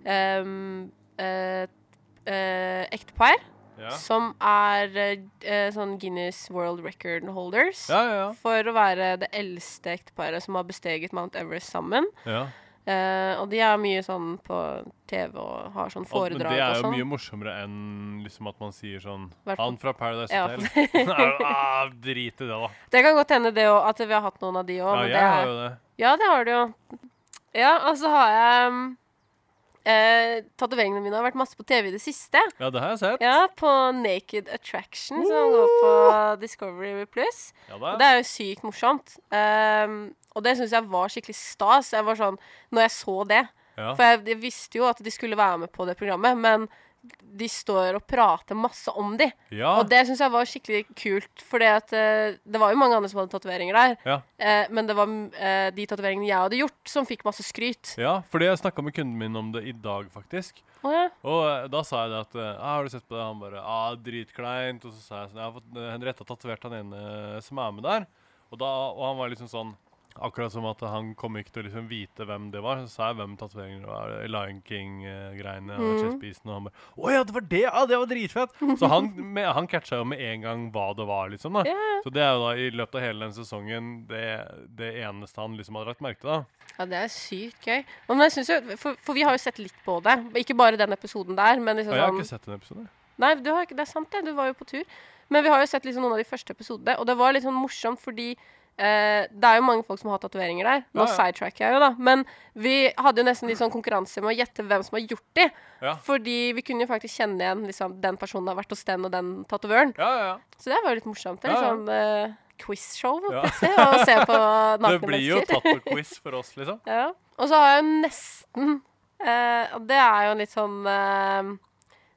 Speaker 2: um, uh, ektepar
Speaker 1: Ja.
Speaker 2: som er uh, sånn Guinness World Record holders.
Speaker 1: Ja, ja,
Speaker 2: For å være det eldste ekteparet som har besteget Mount Everest sammen.
Speaker 1: ja.
Speaker 2: Eh, og de er mye sånn på TV og har sånn
Speaker 1: Og-
Speaker 2: foredrag
Speaker 1: Men det er jo
Speaker 2: sånn.
Speaker 1: mye morsommere enn liksom at man sier sånn Han fra Paradise Hotel. Ja. ah, drit i det, da.
Speaker 2: Det kan godt hende det òg, at vi har hatt noen av de òg.
Speaker 1: Ja, jeg
Speaker 2: det
Speaker 1: har
Speaker 2: er,
Speaker 1: jo det.
Speaker 2: ja, det har du jo. Ja, og så har jeg mm, eh, Tatoveringene mine har vært masse på TV i det siste.
Speaker 1: Ja, det har jeg sett.
Speaker 2: Ja, på Naked Attraction, som går på Discovery Plus.
Speaker 1: Ja,
Speaker 2: Og det er jo sykt morsomt. Ehm, og det syns jeg var skikkelig stas. Jeg var sånn, når jeg så det
Speaker 1: Ja.
Speaker 2: For jeg, jeg visste jo at de skulle være med på det programmet, men de står og prater masse om de.
Speaker 1: ja.
Speaker 2: Og det syns jeg var skikkelig kult, for det var jo mange andre som hadde tatoveringer der.
Speaker 1: Ja.
Speaker 2: Uh, men det var uh, de tatoveringene jeg hadde gjort, som fikk masse skryt.
Speaker 1: ja, fordi jeg snakka med kunden min om det i dag, faktisk.
Speaker 2: Oh, ja.
Speaker 1: Og eh, da sa jeg det at eh, ah, 'Har du sett på det?' Han bare ah, 'Dritkleint'. Og så sa jeg sånn 'Jeg har fått uh, Henriette tatovert han ene som er med der'. Og, da, og han var liksom sånn Akkurat som at han kom ikke til å liksom vite hvem det var. Så sa jeg hvem tatoveringene var. Lion King-greiene og
Speaker 2: Mhm.
Speaker 1: Chess-pisen. Og han bare 'Å ja, det var det! Ja, det var dritfett!' Så han, med, han catcha jo med en gang hva det var, liksom. da
Speaker 2: ja.
Speaker 1: Så det er jo da i løpet av hele den sesongen det, det eneste han liksom hadde lagt merke til. da
Speaker 2: ja, det er sykt gøy. Men jeg synes jo, for, for vi har jo sett litt på det. Ikke bare den episoden der, men liksom
Speaker 1: sånn... jeg har
Speaker 2: sånn
Speaker 1: ikke sett den episoden.
Speaker 2: Nei, du har ikke, det er sant det. Du var jo på tur. Men vi har jo sett liksom noen av de første episodene, og det var litt sånn morsomt fordi eh, det er jo mange folk som har tatoveringer der. Nå
Speaker 1: Ja, ja.
Speaker 2: sidetracker jeg jo, da. Men vi hadde jo nesten litt sånn konkurranse med å gjette hvem som har gjort de.
Speaker 1: Ja.
Speaker 2: Fordi vi kunne jo faktisk kjenne igjen liksom, den personen har vært hos den og den tatovøren.
Speaker 1: Ja, ja, ja.
Speaker 2: Så det var jo litt morsomt. Det
Speaker 1: ja.
Speaker 2: sånn quizshow plutselig, å se på
Speaker 1: Det
Speaker 2: nakne
Speaker 1: blir jo
Speaker 2: mennesker.
Speaker 1: tattoo-quiz for oss, liksom.
Speaker 2: Ja. Og så har jeg jo nesten uh, det er jo litt sånn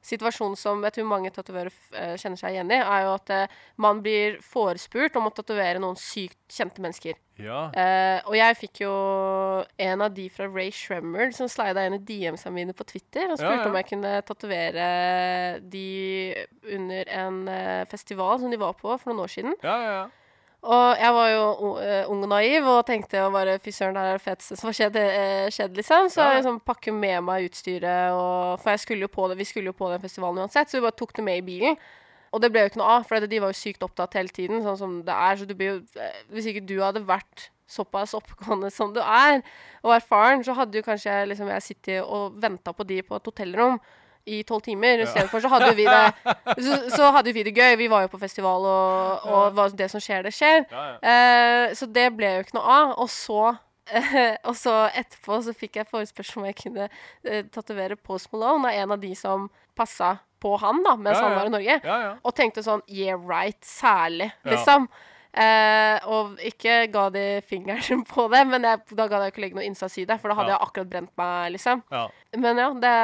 Speaker 2: situasjon som jeg tror mange tatovører eh, kjenner seg igjen i, er jo at eh, man blir forespurt om å tatovere noen sykt kjente mennesker.
Speaker 1: Ja.
Speaker 2: Uh, og jeg fikk jo en av de fra Ray Shremmer som slida inn i DM-ene mine på Twitter og spurte
Speaker 1: Ja, ja.
Speaker 2: om jeg kunne tatovere de under en festival som de var på for noen år siden.
Speaker 1: Ja, ja, ja.
Speaker 2: Og jeg var jo eh, ung og naiv og tenkte å bare fy søren, det her er det feteste som har skjedd, eh, skjedd, liksom. Så jeg liksom pakker med meg utstyret, og, for skulle jo på det, vi skulle jo på den festivalen uansett, så vi bare tok det med i bilen. Og det ble jo ikke noe av, for de var jo sykt opptatt hele tiden, sånn som det er. Så du blir jo eh, Hvis ikke du hadde vært såpass oppegående som du er, og erfaren, så hadde jo kanskje liksom jeg sittet og venta på de på et hotellrom i tolv timer. Istedenfor så hadde vi det så, så hadde vi det gøy. Vi var jo på festival, og, og det som skjer, det skjer.
Speaker 1: ja, ja.
Speaker 2: Eh, så det ble jo ikke noe av. Og så, eh, og så etterpå så fikk jeg forespørsel om jeg kunne eh, tatovere Post Malone av en av de som passa på han da, mens
Speaker 1: Ja,
Speaker 2: han var i Norge.
Speaker 1: ja, ja.
Speaker 2: Og tenkte sånn Yeah, right. Særlig,
Speaker 1: Ja.
Speaker 2: liksom. Eh, og ikke ga de fingeren på det, men jeg, da ga jeg ikke legge noe innsats i det, for da hadde
Speaker 1: Ja.
Speaker 2: jeg akkurat brent meg, liksom.
Speaker 1: ja.
Speaker 2: Men ja, det,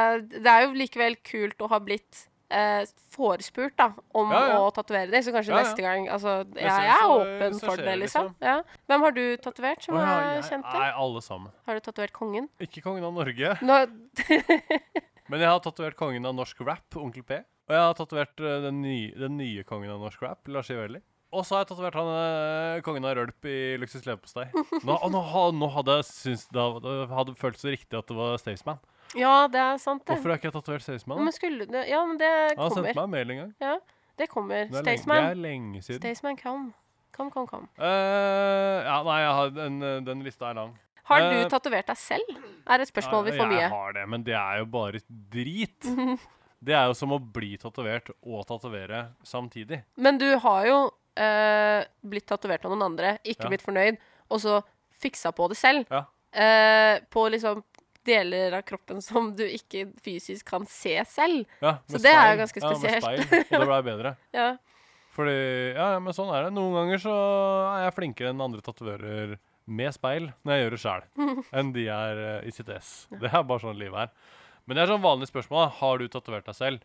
Speaker 2: det er jo likevel kult å ha blitt eh, forespurt da, om
Speaker 1: Ja,
Speaker 2: å tatovere det. Så kanskje neste gang Altså, jeg, jeg er åpen for det, liksom. Ja. Hvem har du tatovert som er
Speaker 1: kjent
Speaker 2: til?
Speaker 1: Nei, alle sammen.
Speaker 2: Har du tatovert kongen?
Speaker 1: Ikke kongen av Norge,
Speaker 2: Nå,
Speaker 1: men jeg har tatovert kongen av norsk rap, Onkel P. Og jeg har tatovert eh, den, den nye kongen av norsk rap, Lars Ivelli. Og så har jeg tatovert han eh, kongen av rølp i Luksus leverpostei. Nå, og nå, ha- nå hadde jeg syntes det hadde- det hadde føltes så riktig at det var Staysman.
Speaker 2: ja, det er sant, det.
Speaker 1: Hvorfor har ikke jeg tatovert Staysman?
Speaker 2: Men skulle du Ja, men det
Speaker 1: Han har sendt
Speaker 2: kommer.
Speaker 1: meg en mail en gang.
Speaker 2: Ja, det kommer.
Speaker 1: Det er, lenge, det
Speaker 2: Staysman.
Speaker 1: er lenge siden.
Speaker 2: Staysman, kom. Kom, kom, kom.
Speaker 1: Eh, ja, nei, jeg har, den, den lista er lang.
Speaker 2: Har
Speaker 1: Eh,
Speaker 2: du tatovert deg selv? Er et spørsmål vi får
Speaker 1: Jeg
Speaker 2: mye.
Speaker 1: Har det, men det er jo bare drit. Det er jo som å bli tatovert og tatovere samtidig.
Speaker 2: Men du har jo eh, blitt tatovert av noen andre, ikke
Speaker 1: Ja.
Speaker 2: blitt fornøyd, og så fiksa på det selv.
Speaker 1: Ja.
Speaker 2: Eh, på liksom deler av kroppen som du ikke fysisk kan se selv.
Speaker 1: Ja,
Speaker 2: Så det er jo
Speaker 1: speil.
Speaker 2: ganske
Speaker 1: Ja, med speil, og det blei bedre.
Speaker 2: Ja.
Speaker 1: Fordi Ja, ja, men sånn er det. Noen ganger så er jeg flinkere enn andre tatoverer med speil når jeg gjør det sjæl, enn de er eh, i sitt ess. Det er bare sånn livet er. Men det er sånn vanlig spørsmål. da. Har du tatovert deg selv?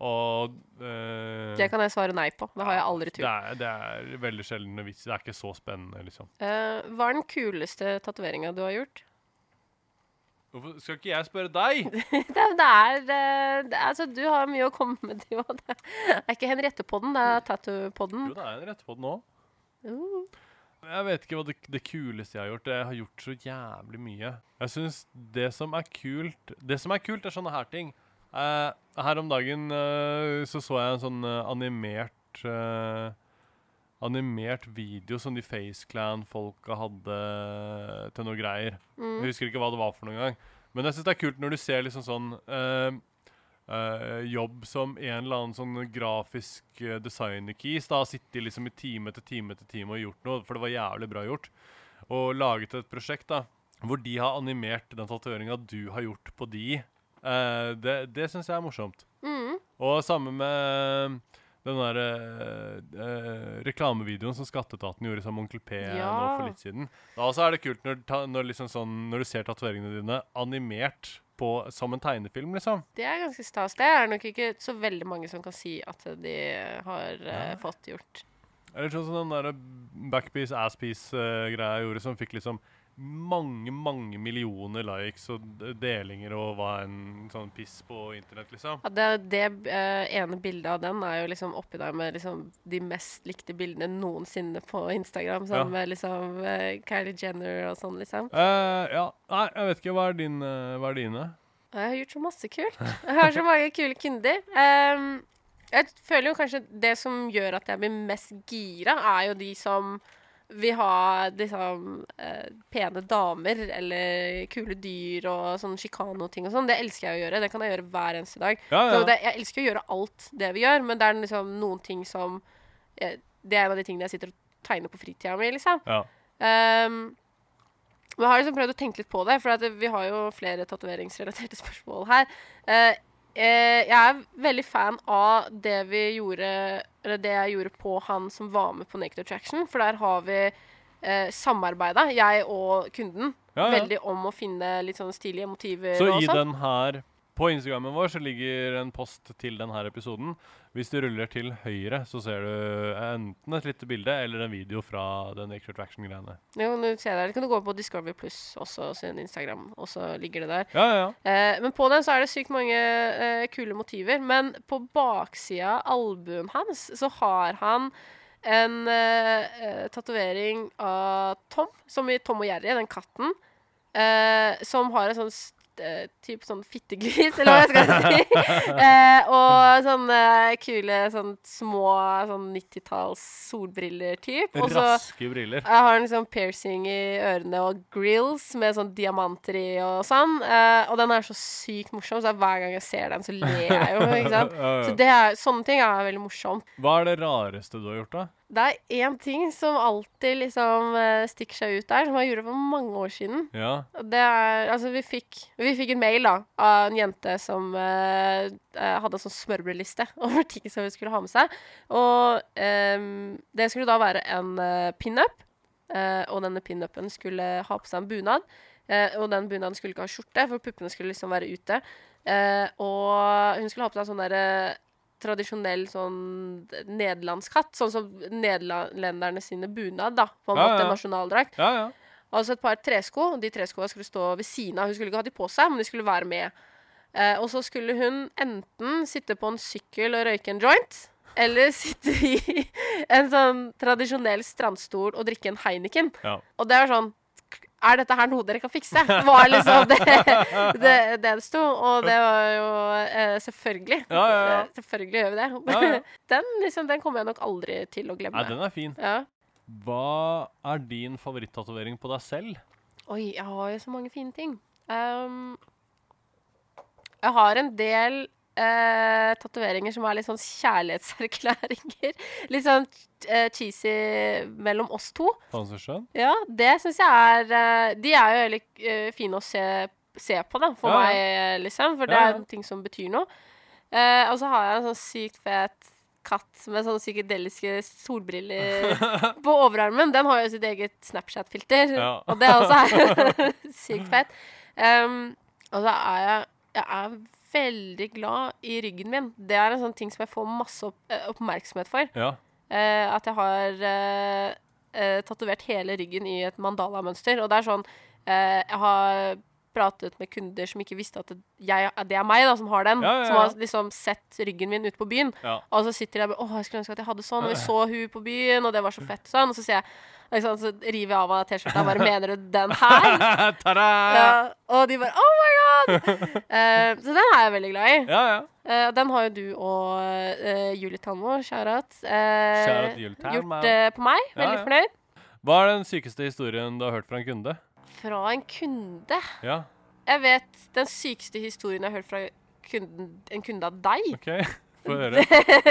Speaker 1: Og eh,
Speaker 2: Det kan jeg svare nei på. Det har jeg aldri turt.
Speaker 1: Det, det er veldig sjelden vits. Det er ikke så spennende, liksom.
Speaker 2: Uh, hva er den kuleste tatoveringa du har gjort?
Speaker 1: Hvorfor skal ikke jeg spørre deg?
Speaker 2: det, er- det er, eh, det er altså, Du har mye å komme med, du òg. Det er ikke Henriette-podden, det er Tattoo-podden.
Speaker 1: Jo, det er en rett på den nå.
Speaker 2: Uh.
Speaker 1: Jeg vet ikke hva det, det kuleste jeg har gjort. Jeg har gjort så jævlig mye. Jeg syns det som er kult Det som er kult, er sånne her ting. Eh, her om dagen uh, så så jeg en sånn uh, animert Animert video som de FaceClan-folka hadde til noe greier.
Speaker 2: Mm.
Speaker 1: Jeg husker ikke hva det var for noen gang. Men jeg syns det er kult når du ser liksom sånn jobb som en eller annen sånn grafisk uh, designer-keys da sittet liksom i time etter time etter time og gjort noe, for det var jævlig bra gjort. Og laget et prosjekt da, hvor de har animert den tatoveringa du har gjort på de. Eh, det det syns jeg er morsomt.
Speaker 2: Mm.
Speaker 1: Og samme med den der uh, eh, reklamevideoen som Skatteetaten gjorde sammen med Onkel P nå for litt siden. Da også er det kult når, ta, når, liksom sånn, når du ser tatoveringene dine animert på, som en tegnefilm, liksom.
Speaker 2: Det er ganske stas. Det er nok ikke så veldig mange som kan si at de har eh,
Speaker 1: Ja.
Speaker 2: fått gjort.
Speaker 1: Eller sånn som den der backpiece, asspiece-greia jeg gjorde, som fikk liksom mange, mange millioner likes og delinger og hva en sånn piss på internett, liksom.
Speaker 2: Ja, det det uh, ene bildet av den er jo liksom oppi der med liksom de mest likte bildene noensinne på Instagram. Sammen
Speaker 1: Ja.
Speaker 2: med liksom uh, Kylie Jenner og sånn, liksom.
Speaker 1: Uh, ja, nei, jeg vet ikke. Hva er, din, hva er dine?
Speaker 2: Jeg har gjort så masse kult. Jeg har så mange kule kunder. Um, jeg føler jo kanskje det som gjør at jeg blir mest gira, er jo de som vil ha liksom eh, pene damer eller kule dyr og sånn sjikano-ting og sånn. Det elsker jeg å gjøre. Det kan jeg gjøre hver eneste dag.
Speaker 1: Ja,
Speaker 2: Så
Speaker 1: ja.
Speaker 2: det, jeg elsker å gjøre alt det vi gjør, men det er liksom noen ting som eh, Det er en av de tingene jeg sitter og tegner på fritida mi, liksom.
Speaker 1: ja.
Speaker 2: Um, men jeg har liksom prøvd å tenke litt på det, for vi har jo flere tatoveringsrelaterte spørsmål her. Eh, jeg er veldig fan av det vi gjorde Eller det jeg gjorde på han som var med på Naked Attraction, for der har vi eh, samarbeida, jeg og kunden,
Speaker 1: Ja, ja.
Speaker 2: veldig om å finne litt sånne stilige motiver
Speaker 1: Så i
Speaker 2: sånn.
Speaker 1: den her På Instagrammen vår så ligger en post til denne episoden. Hvis du ruller til høyre, så ser du enten et lite bilde eller en video fra den Extra Traction-greiene.
Speaker 2: Jo, nå ser jeg. Eller kan du gå på Discovery Plus også, sin Instagram, og så ligger det der.
Speaker 1: Ja, ja, ja.
Speaker 2: Eh, men på den så er det sykt mange eh, kule motiver. Men på baksida av albuen hans så har han en eh, eh, tatovering av Tom, som i Tom og Jerry, den katten, eh, som har en sånn eh, sånn fittegris, eller hva jeg skal si. eh, og sånne kule sånn små sånn 90-talls solbriller-typ.
Speaker 1: Raske briller.
Speaker 2: jeg har liksom piercing i ørene og grills med sånn diamanter i og sånn. Eh, og den er så sykt morsom, så hver gang jeg ser den, så ler jeg jo. ikke sant? Så det er, sånne ting er veldig morsomt.
Speaker 1: Hva er det rareste du har gjort, da?
Speaker 2: Det er én ting som alltid liksom eh, stikker seg ut der, som jeg gjorde for mange år siden.
Speaker 1: Ja.
Speaker 2: Det er, altså vi fikk, vi fikk en mail da, av en jente som eh, eh, hadde en sånn smørbrødliste over ting som hun skulle ha med seg. Og eh, det skulle da være en uh, pinup, eh, og denne pinupen skulle ha på seg en bunad. Eh, og den bunaden skulle ikke ha skjorte, for puppene skulle liksom være ute. Eh, og hun skulle ha på seg en sånn derre tradisjonell sånn nederlandsk hatt, sånn som nederlenderne sine bunad, da. På en
Speaker 1: Ja,
Speaker 2: måte
Speaker 1: ja.
Speaker 2: nasjonaldrakt.
Speaker 1: Ja, ja.
Speaker 2: Altså et par tresko. De treskoa skulle stå ved siden av. Hun skulle ikke ha de på seg, men de skulle være med. Eh, og så skulle hun enten sitte på en sykkel og røyke en joint, eller sitte i en sånn tradisjonell strandstol og drikke en Heineken.
Speaker 1: ja.
Speaker 2: Og det er sånn Er dette her noe dere kan fikse? Var liksom det det, det, det sto. Og det var jo eh, selvfølgelig.
Speaker 1: Ja, ja, ja.
Speaker 2: Eh, selvfølgelig gjør vi det. Den, liksom, den kommer jeg nok aldri til å glemme.
Speaker 1: Nei, den er fin.
Speaker 2: Ja.
Speaker 1: Hva er din favorittatovering på deg selv?
Speaker 2: Oi, jeg har jo så mange fine ting. Um, jeg har en del uh, tatoveringer som er litt sånn kjærlighetserklæringer. Litt sånn eh, cheesy mellom oss to.
Speaker 1: Pansesjøen?
Speaker 2: Ja, det syns jeg er uh, De er jo veldig uh, fine å se, se på, da, for
Speaker 1: Ja,
Speaker 2: meg, liksom. For det
Speaker 1: Ja,
Speaker 2: er en ting som betyr noe. Og så har jeg en sånn sykt fet katt med sånne psykedeliske solbriller på overarmen. Den har jo sitt eget Snapchat-filter,
Speaker 1: Ja.
Speaker 2: og det også er sykt fett. Um, og så er jeg Jeg er veldig glad i ryggen min. Det er en sånn ting som jeg får masse opp, oppmerksomhet for.
Speaker 1: Ja.
Speaker 2: Eh, at jeg har uh, tatovert hele ryggen i et mandala-mønster. Og det er sånn eh, Jeg har pratet med kunder som ikke visste at det, jeg, det er meg da, som har den.
Speaker 1: Ja, ja,
Speaker 2: Som har liksom sett ryggen min ute på byen.
Speaker 1: Ja.
Speaker 2: Og så sitter jeg og Åh, jeg skulle ønske at jeg hadde sånn. Og vi så hun på byen, og det var så fett. Sånn. Og så sier jeg liksom, Så river jeg av meg T-skjorta og bare Mener du den her?
Speaker 1: Ta-da!
Speaker 2: Ja, og de bare Oh my god! Eh, så den er jeg veldig glad i.
Speaker 1: Ja, ja.
Speaker 2: Uh, den har jo du og uh, Julie Tanmo,
Speaker 1: Julie Tanmo.
Speaker 2: gjort på meg. Veldig
Speaker 1: ja.
Speaker 2: fornøyd.
Speaker 1: Hva er den sykeste historien du har hørt fra en kunde?
Speaker 2: Fra en kunde.
Speaker 1: Ja,
Speaker 2: Jeg vet den sykeste historien jeg har hørt fra kunden, en kunde av deg.
Speaker 1: OK. Det,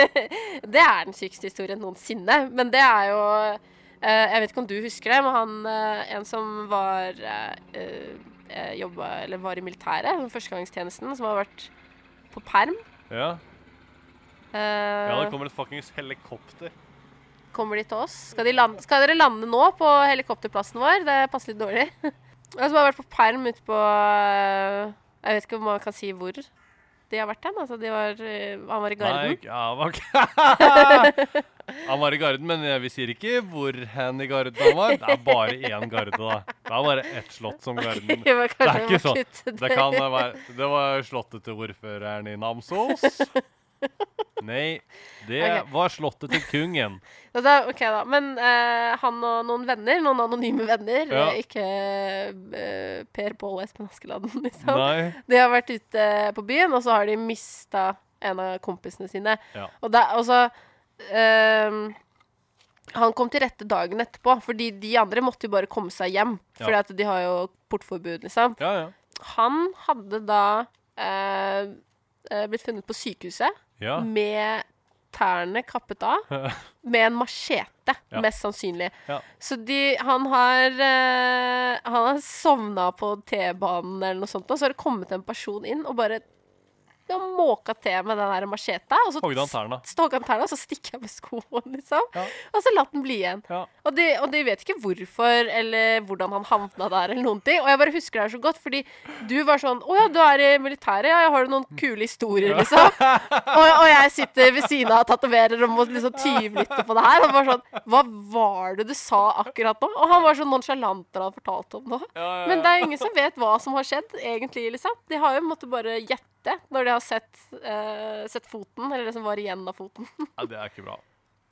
Speaker 2: det er den sykeste historien noensinne. Men det er jo Jeg vet ikke om du husker det, men han En som var uh, jobba Eller var i militæret, førstegangstjenesten, som har vært på perm.
Speaker 1: Ja.
Speaker 2: Uh,
Speaker 1: ja, det kommer et fuckings helikopter.
Speaker 2: kommer de til oss. Skal, de lande, skal dere lande nå på helikopterplassen vår? Det passer litt dårlig. Som har vært på perm ute på eh, Jeg vet ikke om man kan si hvor de har vært hen. Altså, de var, eh, han var i Garden.
Speaker 1: Nei, ja, var Han var i Garden, men vi sier ikke hvor hen i Garden han var. Det er bare én Garde, da. Det er bare ett slott som Garden. Det er ikke sånn. Det kan være Det var slottet til ordføreren i Namsos. Nei, det
Speaker 2: Ok.
Speaker 1: var slottet til kungen.
Speaker 2: Og ok da, Men eh, han og noen venner, noen anonyme venner,
Speaker 1: Ja.
Speaker 2: eh, ikke eh, Per Pål og Espen Askeladden, liksom.
Speaker 1: Nei.
Speaker 2: De har vært ute på byen, og så har de mista en av kompisene sine.
Speaker 1: Ja.
Speaker 2: Og, da, og så ehm, Han kom til rette dagen etterpå, fordi de andre måtte jo bare komme seg hjem.
Speaker 1: Ja.
Speaker 2: Fordi at de har jo portforbud, liksom.
Speaker 1: Ja, ja.
Speaker 2: Han hadde da eh, eh, blitt funnet på sykehuset
Speaker 1: Ja.
Speaker 2: med tærne kappet av. Med en machete,
Speaker 1: Ja.
Speaker 2: mest sannsynlig.
Speaker 1: Ja.
Speaker 2: Så de, han har uh, Han har sovna på T-banen eller noe sånt, og så har det kommet en person inn og bare ja, måka til med den der macheta. Og så
Speaker 1: Hogde han tærne.
Speaker 2: og så stikker jeg med skoen, liksom.
Speaker 1: Ja.
Speaker 2: Og så latt den bli igjen.
Speaker 1: Ja.
Speaker 2: Og de, og de vet ikke hvorfor eller hvordan han havna der, eller noen ting. Og jeg bare husker det her så godt, fordi du var sånn Å ja, du er i militæret, ja, har du noen kule historier, liksom? og, og jeg sitter ved siden av og tatoverer og må liksom tyvlytte på det her. Og bare sånn Hva var det du sa akkurat nå? Og han var så nonsjalant da han fortalte om det. Men det er ingen som vet hva som har skjedd, egentlig, liksom. De har jo måttet bare gjette når de har sett, uh, sett foten, eller det som var igjen av foten.
Speaker 1: ja, det er ikke bra.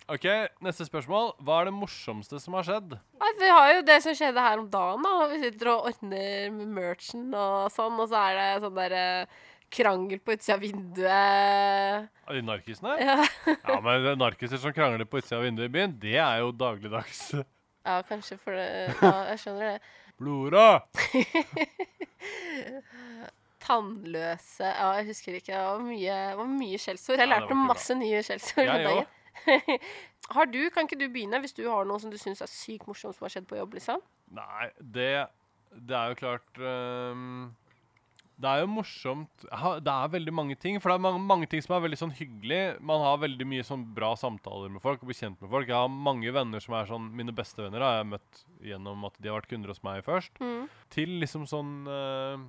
Speaker 1: OK, neste spørsmål. Hva er det morsomste som har skjedd?
Speaker 2: Nei, vi har jo det som skjedde her om dagen. da Vi sitter og ordner med merchen og sånn, og så er det sånn der eh, krangel på utsida av vinduet.
Speaker 1: De narkisene?
Speaker 2: Ja.
Speaker 1: Ja, men narkiser som krangler på utsida av vinduet i byen, det er jo dagligdags.
Speaker 2: ja, kanskje for det Ja, jeg skjønner det.
Speaker 1: Blora!
Speaker 2: Tannløse Ja, jeg husker ikke. Det var mye, det var mye skjellsord. Jeg
Speaker 1: Ja,
Speaker 2: lærte
Speaker 1: ja,
Speaker 2: masse nye skjellsord. Dagen. har du, Kan ikke du begynne, hvis du har noe som du syns er sykt morsomt som har skjedd på jobb? liksom?
Speaker 1: Nei, det, det er jo klart um, Det er jo morsomt Det er veldig mange ting. For det er mange, mange ting som er veldig sånn hyggelig. Man har veldig mye sånn bra samtaler med folk og blir kjent med folk. Jeg har mange venner som er sånn Mine beste venner har jeg møtt gjennom at de har vært kunder hos meg først.
Speaker 2: Mm.
Speaker 1: Til liksom sånn eh,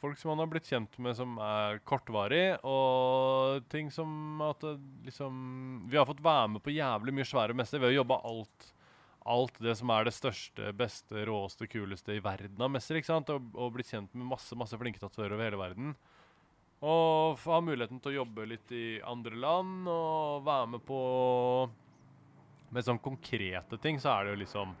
Speaker 1: Folk som man har blitt kjent med som er kortvarig, og ting som at liksom Vi har fått være med på jævlig mye svære messer. Vi har jobba alt alt det som er det største, beste, råeste, kuleste i verden av messer. ikke sant? Og, og blitt kjent med masse masse flinke tatoverer over hele verden. Og ha muligheten til å jobbe litt i andre land og være med på Med sånn konkrete ting så er det jo liksom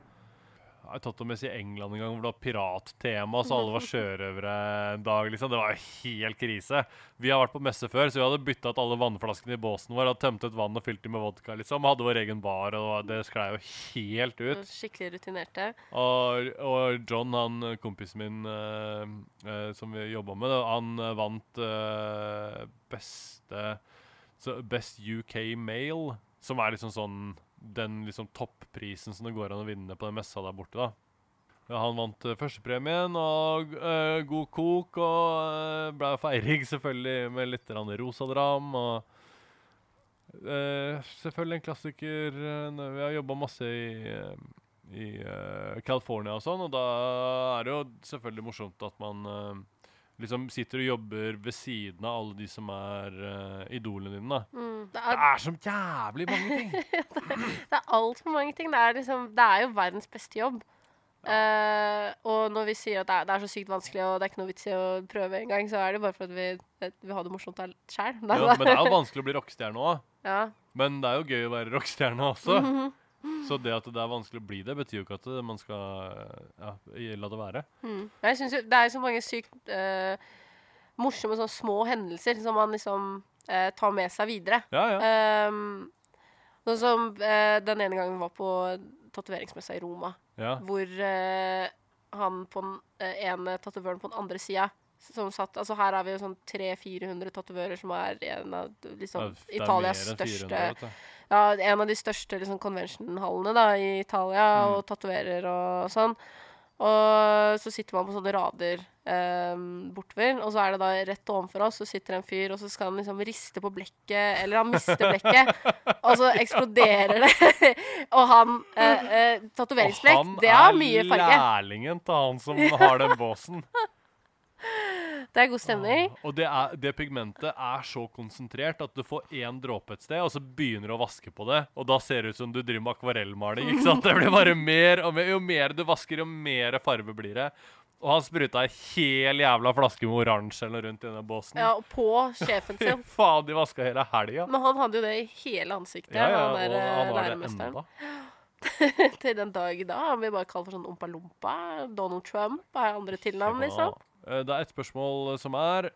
Speaker 1: Jeg har tatt med i England en gang hvor det var pirattema, så alle var sjørøvere en dag. liksom. Det var jo helt krise. Vi har vært på messe før, så vi hadde bytta ut alle vannflaskene i båsen vår. Hadde tømt ut vann og fylt dem med vodka. liksom. Hadde vår egen bar, og det sklei jo helt ut.
Speaker 2: Skikkelig rutinerte.
Speaker 1: Og, og John, han kompisen min eh, eh, som vi jobba med, han eh, vant eh, beste Best UK Male, som er liksom sånn den liksom topprisen som det går an å vinne på den messa der borte. da. Ja, han vant uh, førstepremien og øh, god kok og øh, ble feirig, selvfølgelig med litt rosa dram. og øh, selvfølgelig en klassiker. eh, Vi har jobba masse i, eh, i eh, California og sånn, og da er det jo selvfølgelig morsomt at man eh, liksom sitter og jobber ved siden av alle de som er uh, idolene dine. da.
Speaker 2: Mm. Det
Speaker 1: Det
Speaker 2: er,
Speaker 1: som jævlig mange ting!
Speaker 2: det er altfor mange ting. Det er, liksom, det er jo verdens beste jobb. Eh, og når vi sier at det er, det er så sykt vanskelig og det er ikke noe vits i å prøve engang, så er det bare fordi vi, vi har det morsomt sjæl.
Speaker 1: ja, men det er jo vanskelig å bli rockestjerne òg.
Speaker 2: Ja.
Speaker 1: Men det er jo gøy å være rockestjerne også.
Speaker 2: Mhm.
Speaker 1: Så det at det er vanskelig å bli det, betyr jo ikke at man skal ja, la det være.
Speaker 2: Mm. Jeg synes jo, Det er jo så mange sykt eh, morsomme sånne små hendelser som man liksom eh, tar med seg videre.
Speaker 1: Ja, ja.
Speaker 2: Um, sånn som eh, den ene gangen vi var på tatoveringsmessa i Roma,
Speaker 1: ja.
Speaker 2: hvor eh, han på den eh, ene tatovøren på den andre sida som satt Altså her har vi jo sånn 300-400 tatovører som er en av liksom,
Speaker 1: er
Speaker 2: Italias
Speaker 1: største 400,
Speaker 2: største
Speaker 1: vet du.
Speaker 2: Ja, en av de største liksom, convention-hallene da, i Italia,
Speaker 1: Mm.
Speaker 2: og tatoverer og sånn. Og så sitter man på sånne rader eh, bortover, og så er det da rett ovenfor oss så sitter en fyr, og så skal han liksom riste på blekket, eller han mister blekket, og så eksploderer det. og han eh, eh, Tatoveringsblekk, det har mye
Speaker 1: Og han er lærlingen til han som har den båsen.
Speaker 2: Det er god stemning.
Speaker 1: Og det, er, det pigmentet er så konsentrert at du får én dråpe et sted, og så begynner du å vaske på det, og da ser det ut som du driver med akvarellmaling. ikke sant? Det blir bare mer og mer. Jo mer du vasker, jo mer farve blir det. Og han spruta ei hel jævla flaske med oransje eller rundt i den båsen.
Speaker 2: Ja, og på sjefen sin.
Speaker 1: faen, de vaska hele helga.
Speaker 2: Men han hadde jo det i hele ansiktet,
Speaker 1: Ja, ja,
Speaker 2: han der
Speaker 1: han har det
Speaker 2: læremesteren. Til den dag i dag. Han blir bare kalt for sånn ompa-lompa. Donald Trump er andre tilnavn, liksom.
Speaker 1: Eh, Det er et spørsmål som er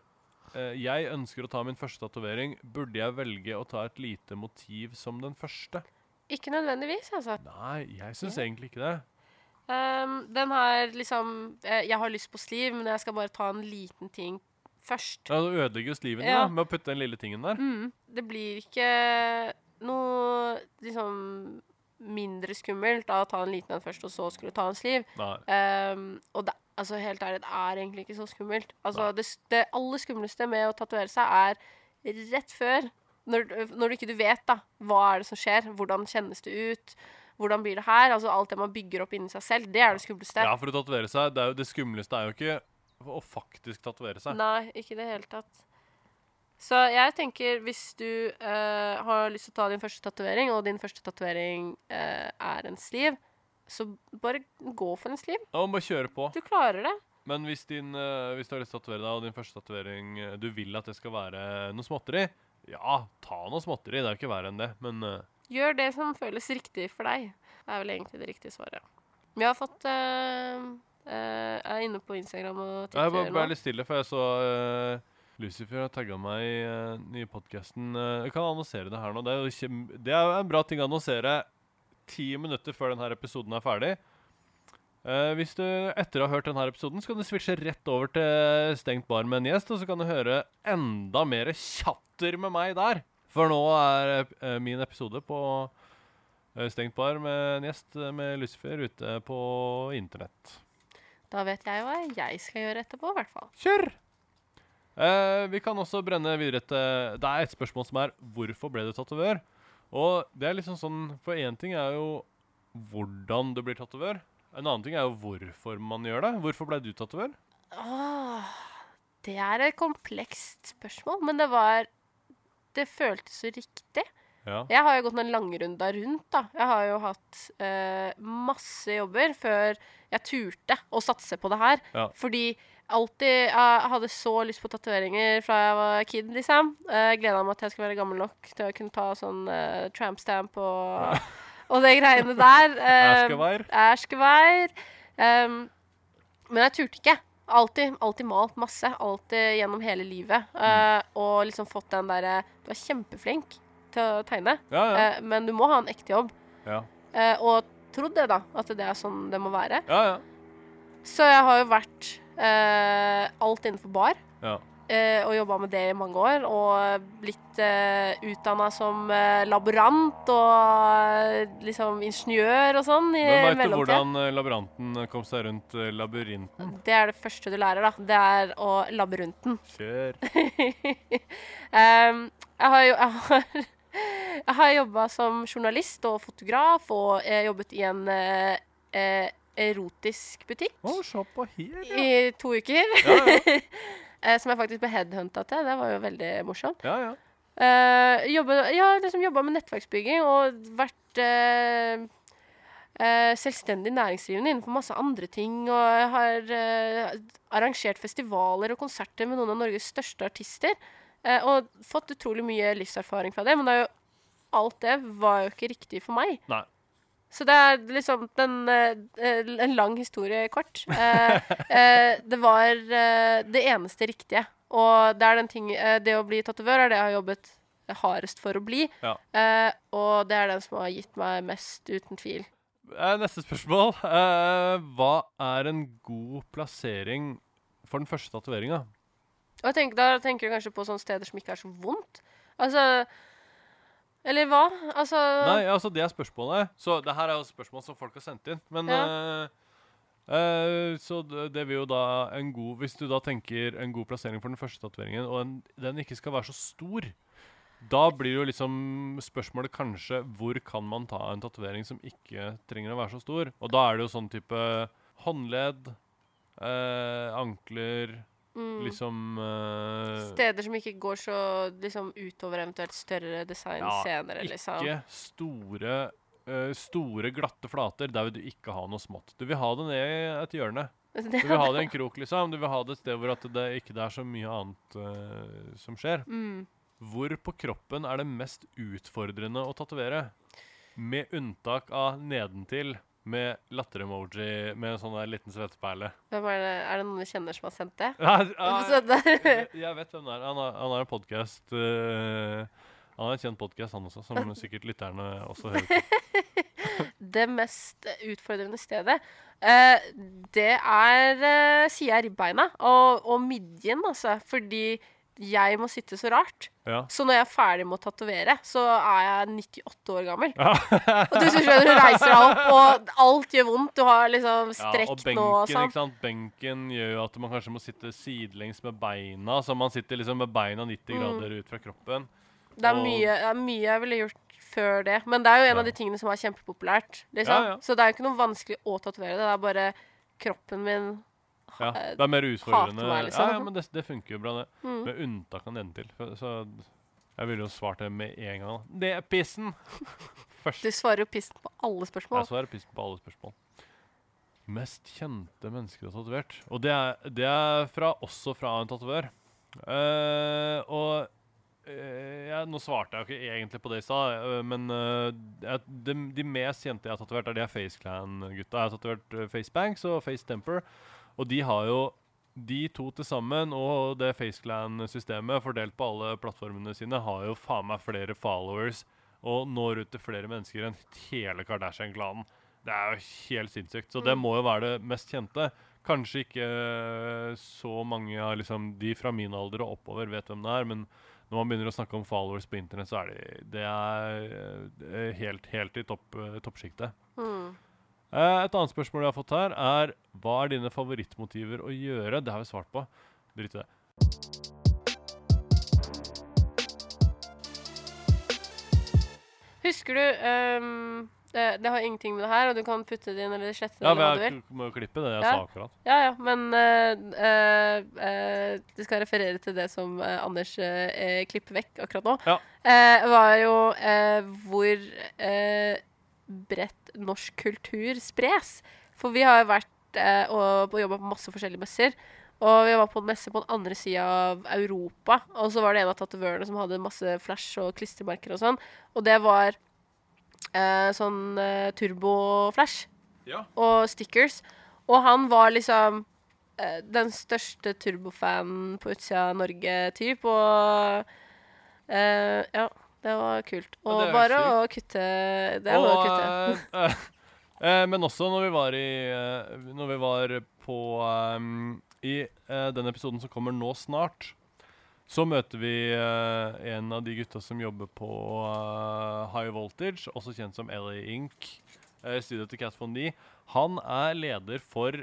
Speaker 1: eh, Jeg ønsker å ta min første tatovering. Burde jeg velge å ta et lite motiv som den første?
Speaker 2: Ikke nødvendigvis, altså.
Speaker 1: Nei, jeg syns egentlig ikke det.
Speaker 2: Um, den har liksom eh, Jeg har lyst på sliv, men jeg skal bare ta en liten ting først.
Speaker 1: Ja, Du ødelegger jo sliven
Speaker 2: Ja.
Speaker 1: da, med å putte den lille tingen der.
Speaker 2: Mm. Det blir ikke noe liksom mindre skummelt av å ta en liten en først, og så skulle ta en sliv. Um, og det, altså, helt ærlig, det er egentlig ikke så skummelt. Altså, det, det aller skumleste med å tatovere seg er rett før. Når, når du ikke du vet da, hva er det som skjer, hvordan kjennes det ut, hvordan blir det her? Altså Alt det man bygger opp inni seg selv, det er det skumleste.
Speaker 1: Ja, for å tatovere seg det, jo, det skumleste er jo ikke å faktisk tatovere seg.
Speaker 2: Nei, ikke i det hele tatt. Så jeg tenker, hvis du øh, har lyst til å ta din første tatovering, og din første tatovering øh, er en sliv, så bare gå for en sliv.
Speaker 1: Ja, man bare kjøre på.
Speaker 2: Du klarer det.
Speaker 1: Men hvis, din, eh, hvis du har lyst til å tatovere deg, og din første tatovering eh, du vil at det skal være noe småtteri, ja, ta noe småtteri. Det er jo ikke verre enn det. Men eh,
Speaker 2: Gjør det som føles riktig for deg. Det er vel egentlig det riktige svaret. Vi har fått Jeg er inne på Instagram og
Speaker 1: jeg
Speaker 2: Twitter
Speaker 1: bare ble litt stille, for jeg så Lucifer har tagga meg i nye podkasten. jeg kan annonsere det her nå. Det er, jo det er en bra ting å annonsere ti minutter før denne episoden er ferdig. Uh, hvis du etter å ha hørt denne episoden, så kan du switche rett over til Stengt bar med en gjest, og så kan du høre enda mer tjatter med meg der. For nå er uh, min episode på eh, Stengt bar med en gjest med Lucifer ute på internett.
Speaker 2: Da vet jeg hva jeg skal gjøre etterpå, i hvert fall.
Speaker 1: Kjør! Vi kan også brenne videre til Det er et spørsmål som er hvorfor ble du tatovør? Og det er liksom sånn For én ting er jo hvordan du blir tatovør. En annen ting er jo hvorfor man gjør det. Hvorfor ble du tatovør?
Speaker 2: Åh, det er et komplekst spørsmål, men det var Det føltes så riktig.
Speaker 1: Ja.
Speaker 2: Jeg har jo gått noen langrunda rundt, da. Jeg har jo hatt eh, masse jobber før jeg turte å satse på det her.
Speaker 1: Ja.
Speaker 2: Fordi alltid Jeg hadde så lyst på tatoveringer fra jeg var kid, liksom. Jeg gleda meg til jeg skulle være gammel nok til å kunne ta sånn uh, tramp stamp og, og det greiene der. Eh,
Speaker 1: Erskevær.
Speaker 2: Erskevær. Um, men jeg turte ikke. Alltid, alltid malt masse. Alltid gjennom hele livet. Uh, og liksom fått den derre Du er kjempeflink til å tegne,
Speaker 1: Ja, ja.
Speaker 2: Uh, men du må ha en ekte jobb.
Speaker 1: ja.
Speaker 2: Uh, og trodd det, da. At det er sånn det må være.
Speaker 1: ja, ja.
Speaker 2: Så jeg har jo vært eh, alt innenfor bar.
Speaker 1: ja.
Speaker 2: eh, og jobba med det i mange år. Og blitt eh, utdanna som eh, laborant og eh, liksom ingeniør og sånn i
Speaker 1: Men veit du hvordan eh, laboranten kom seg rundt labyrinten?
Speaker 2: Det er det første du lærer, da. Det er å labbe rundt den.
Speaker 1: Kjør.
Speaker 2: Ehm, jeg har jo jeg har, Jeg har jobba som journalist og fotograf, og jeg jobbet i en eh, erotisk butikk
Speaker 1: på her, ja.
Speaker 2: i to uker.
Speaker 1: Ja, ja.
Speaker 2: eh, som jeg faktisk ble headhunta til. Det var jo veldig morsomt.
Speaker 1: ja, ja.
Speaker 2: Uh, jobbe, ja, liksom jobba med nettverksbygging og vært uh, uh, selvstendig næringsdrivende innenfor masse andre ting. Og har eh, arrangert festivaler og konserter med noen av Norges største artister. eh, og fått utrolig mye livserfaring fra det. Men det jo, alt det var jo ikke riktig for meg.
Speaker 1: Nei.
Speaker 2: Så det er liksom den, eh, eh, en lang historie kort. Eh, det var det eneste riktige. Og det er den ting Det å bli tatovør er det jeg har jobbet hardest for å bli.
Speaker 1: Ja.
Speaker 2: Og det er den som har gitt meg mest, uten tvil.
Speaker 1: Neste spørsmål. Hva er en god plassering for den første tatoveringa?
Speaker 2: Da tenker du kanskje på sånne steder som ikke er så vondt. Altså Eller hva? Altså
Speaker 1: Nei, altså det er spørsmålet. Så det her er jo spørsmål som folk har sendt inn. Men ja. uh, uh, Så det, det vil jo da en god Hvis du da tenker en god plassering for den første tatoveringen, og den, den ikke skal være så stor, da blir jo liksom spørsmålet kanskje hvor kan man ta en tatovering som ikke trenger å være så stor? Og da er det jo sånn type håndledd, eh, ankler,
Speaker 2: mm,
Speaker 1: liksom uh,
Speaker 2: Steder som ikke går så liksom utover eventuelt større design
Speaker 1: Ja,
Speaker 2: senere, liksom.
Speaker 1: Ikke store, uh, store, glatte flater. Der vil du ikke ha noe smått. Du vil ha det ned i et hjørne. Du vil ha det i en krok, liksom. Du vil ha det et sted hvor at det ikke er så mye annet uh, som skjer.
Speaker 2: mm.
Speaker 1: Hvor på kroppen er det mest utfordrende å tatovere? Med unntak av nedentil, med latter-emoji med en sånn der liten svetteperle.
Speaker 2: Hvem er, det, er det noen du kjenner som har sendt det?
Speaker 1: Nei,
Speaker 2: Så
Speaker 1: jeg, jeg vet hvem det er. Han har, han har en podkast Han har en kjent podkast, han også, som sikkert lytterne også hører på.
Speaker 2: det mest utfordrende stedet, uh, det er uh, sida av ribbeina og, og midjen, altså. Fordi jeg må sitte så rart.
Speaker 1: Ja.
Speaker 2: Så når jeg er ferdig med å tatovere, så er jeg 98 år gammel.
Speaker 1: Ja.
Speaker 2: Og du skjønner, du reiser deg opp, og alt gjør vondt. Du har liksom
Speaker 1: Ja, og
Speaker 2: strekk
Speaker 1: benken,
Speaker 2: nå og sånn.
Speaker 1: ikke sant? benken gjør jo at man kanskje må sitte sidelengs med beina. Så man sitter liksom med beina 90
Speaker 2: Mm.
Speaker 1: grader ut fra kroppen.
Speaker 2: Det er,
Speaker 1: og-
Speaker 2: mye, det er mye jeg ville gjort før det. Men det er jo en av de tingene som er kjempepopulært. Liksom. Så det er jo ikke noe vanskelig å tatovere det. Det er bare kroppen min
Speaker 1: Ja,
Speaker 2: eh,
Speaker 1: det er mer utfordrende.
Speaker 2: meg, liksom.
Speaker 1: Ja, ja, men det, det funker jo bra, det.
Speaker 2: mm.
Speaker 1: Med unntak av nedentil. til. Så jeg ville jo svart det med en gang. Det er pissen! Først.
Speaker 2: Du svarer jo pissen på alle spørsmål.
Speaker 1: Jeg svarer pissen på alle spørsmål. Mest kjente mennesker du har tatovert. Og det er, det er fra, også fra en tatovør. Uh, og uh, ja, Nå svarte jeg jo ikke egentlig på det i stad, uh, men de, de mest kjente jeg har tatovert, er de FaceClan-gutta. Jeg har tatovert FaceBanks og FaceTemper. Og de har jo de to til sammen og det FaceClan-systemet fordelt på alle plattformene sine har jo faen meg flere followers og når ut til flere mennesker enn hele Kardashian-klanen. Det er jo helt sinnssykt. Så det
Speaker 2: Mm.
Speaker 1: må jo være det mest kjente. Kanskje ikke eh, så mange av liksom, de fra min alder og oppover vet hvem det er, men når man begynner å snakke om followers på internett, så er det, det er eh, helt, helt i topp, eh, toppsjiktet.
Speaker 2: Mm.
Speaker 1: Eh, et annet spørsmål jeg har fått her, er hva er dine favorittmotiver å gjøre? Det har vi svart på. Drit i det.
Speaker 2: Husker du um, det, det har ingenting med det her, og du kan putte det inn eller slette det.
Speaker 1: Ja, men jeg må jo klippe det jeg
Speaker 2: Ja.
Speaker 1: sa akkurat.
Speaker 2: Ja, ja, men uh, uh, uh, du skal referere til det som eh, Anders eh, eh, klipper vekk akkurat nå.
Speaker 1: Ja.
Speaker 2: Eh, var jo eh, hvor eh, bredt norsk kultur spres. For vi har jo vært eh, og, og jobba på masse forskjellige messer. Og vi var på en messe på den andre sida av Europa. Og så var det en av tatovørene som hadde masse flash og klistremerker og sånn. Og det var eh, sånn eh, turboflash
Speaker 1: Ja.
Speaker 2: og stickers. Og han var liksom eh, den største turbofanen på utsida av Norge, typ. Og eh, ja, det var kult. Og
Speaker 1: er
Speaker 2: bare å kutte Det er bare å kutte.
Speaker 1: eh, eh, men også når vi var i eh, Når vi var på um, I den episoden som kommer nå snart, så møter vi uh, en av de gutta som jobber på uh, High Voltage, også kjent som LA Inc. Uh, Studioet til Cat Von D. Han er leder for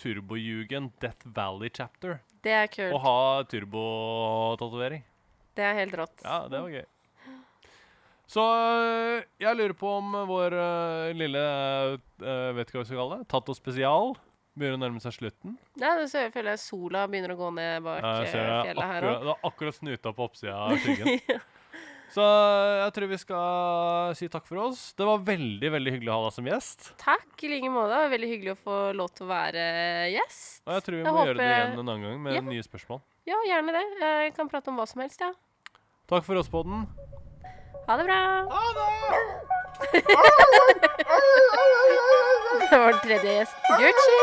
Speaker 1: Turbojugend Death Valley Chapter.
Speaker 2: Det er kult.
Speaker 1: Å ha turbotatovering.
Speaker 2: Det er helt rått.
Speaker 1: Ja, det var gøy. Så øh, jeg lurer på om vår uh, lille uh, Vet ikke hva vi skal kalle det. Tato spesial begynner å nærme seg slutten.
Speaker 2: Ja, det ser jeg føler jeg sola begynner å gå ned bak
Speaker 1: Ja, jeg ser fjellet
Speaker 2: fjellet her òg.
Speaker 1: det er akkurat snuta på oppsida av skyggen. Så jeg tror vi skal si takk for oss. Det var veldig veldig hyggelig å ha deg som gjest.
Speaker 2: Takk i like måte. Det var veldig hyggelig å få lov til å være gjest.
Speaker 1: Og jeg tror vi
Speaker 2: Jeg
Speaker 1: må gjøre det igjen en annen gang med
Speaker 2: Ja.
Speaker 1: nye spørsmål.
Speaker 2: Ja, gjerne det. Jeg kan prate om hva som helst, ja.
Speaker 1: Takk for oss, podden.
Speaker 2: Ha det bra.
Speaker 1: Ha det!
Speaker 2: Det var den tredje gjesten. Gucci!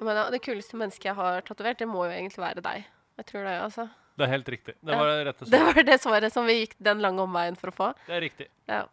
Speaker 2: Men det kuleste mennesket jeg har tatovert, det må jo egentlig være deg. Jeg tror det, altså.
Speaker 1: Det er helt riktig. Det var det rette
Speaker 2: Det var det svaret som vi gikk den lange omveien for å få.
Speaker 1: Det er riktig.
Speaker 2: Ja.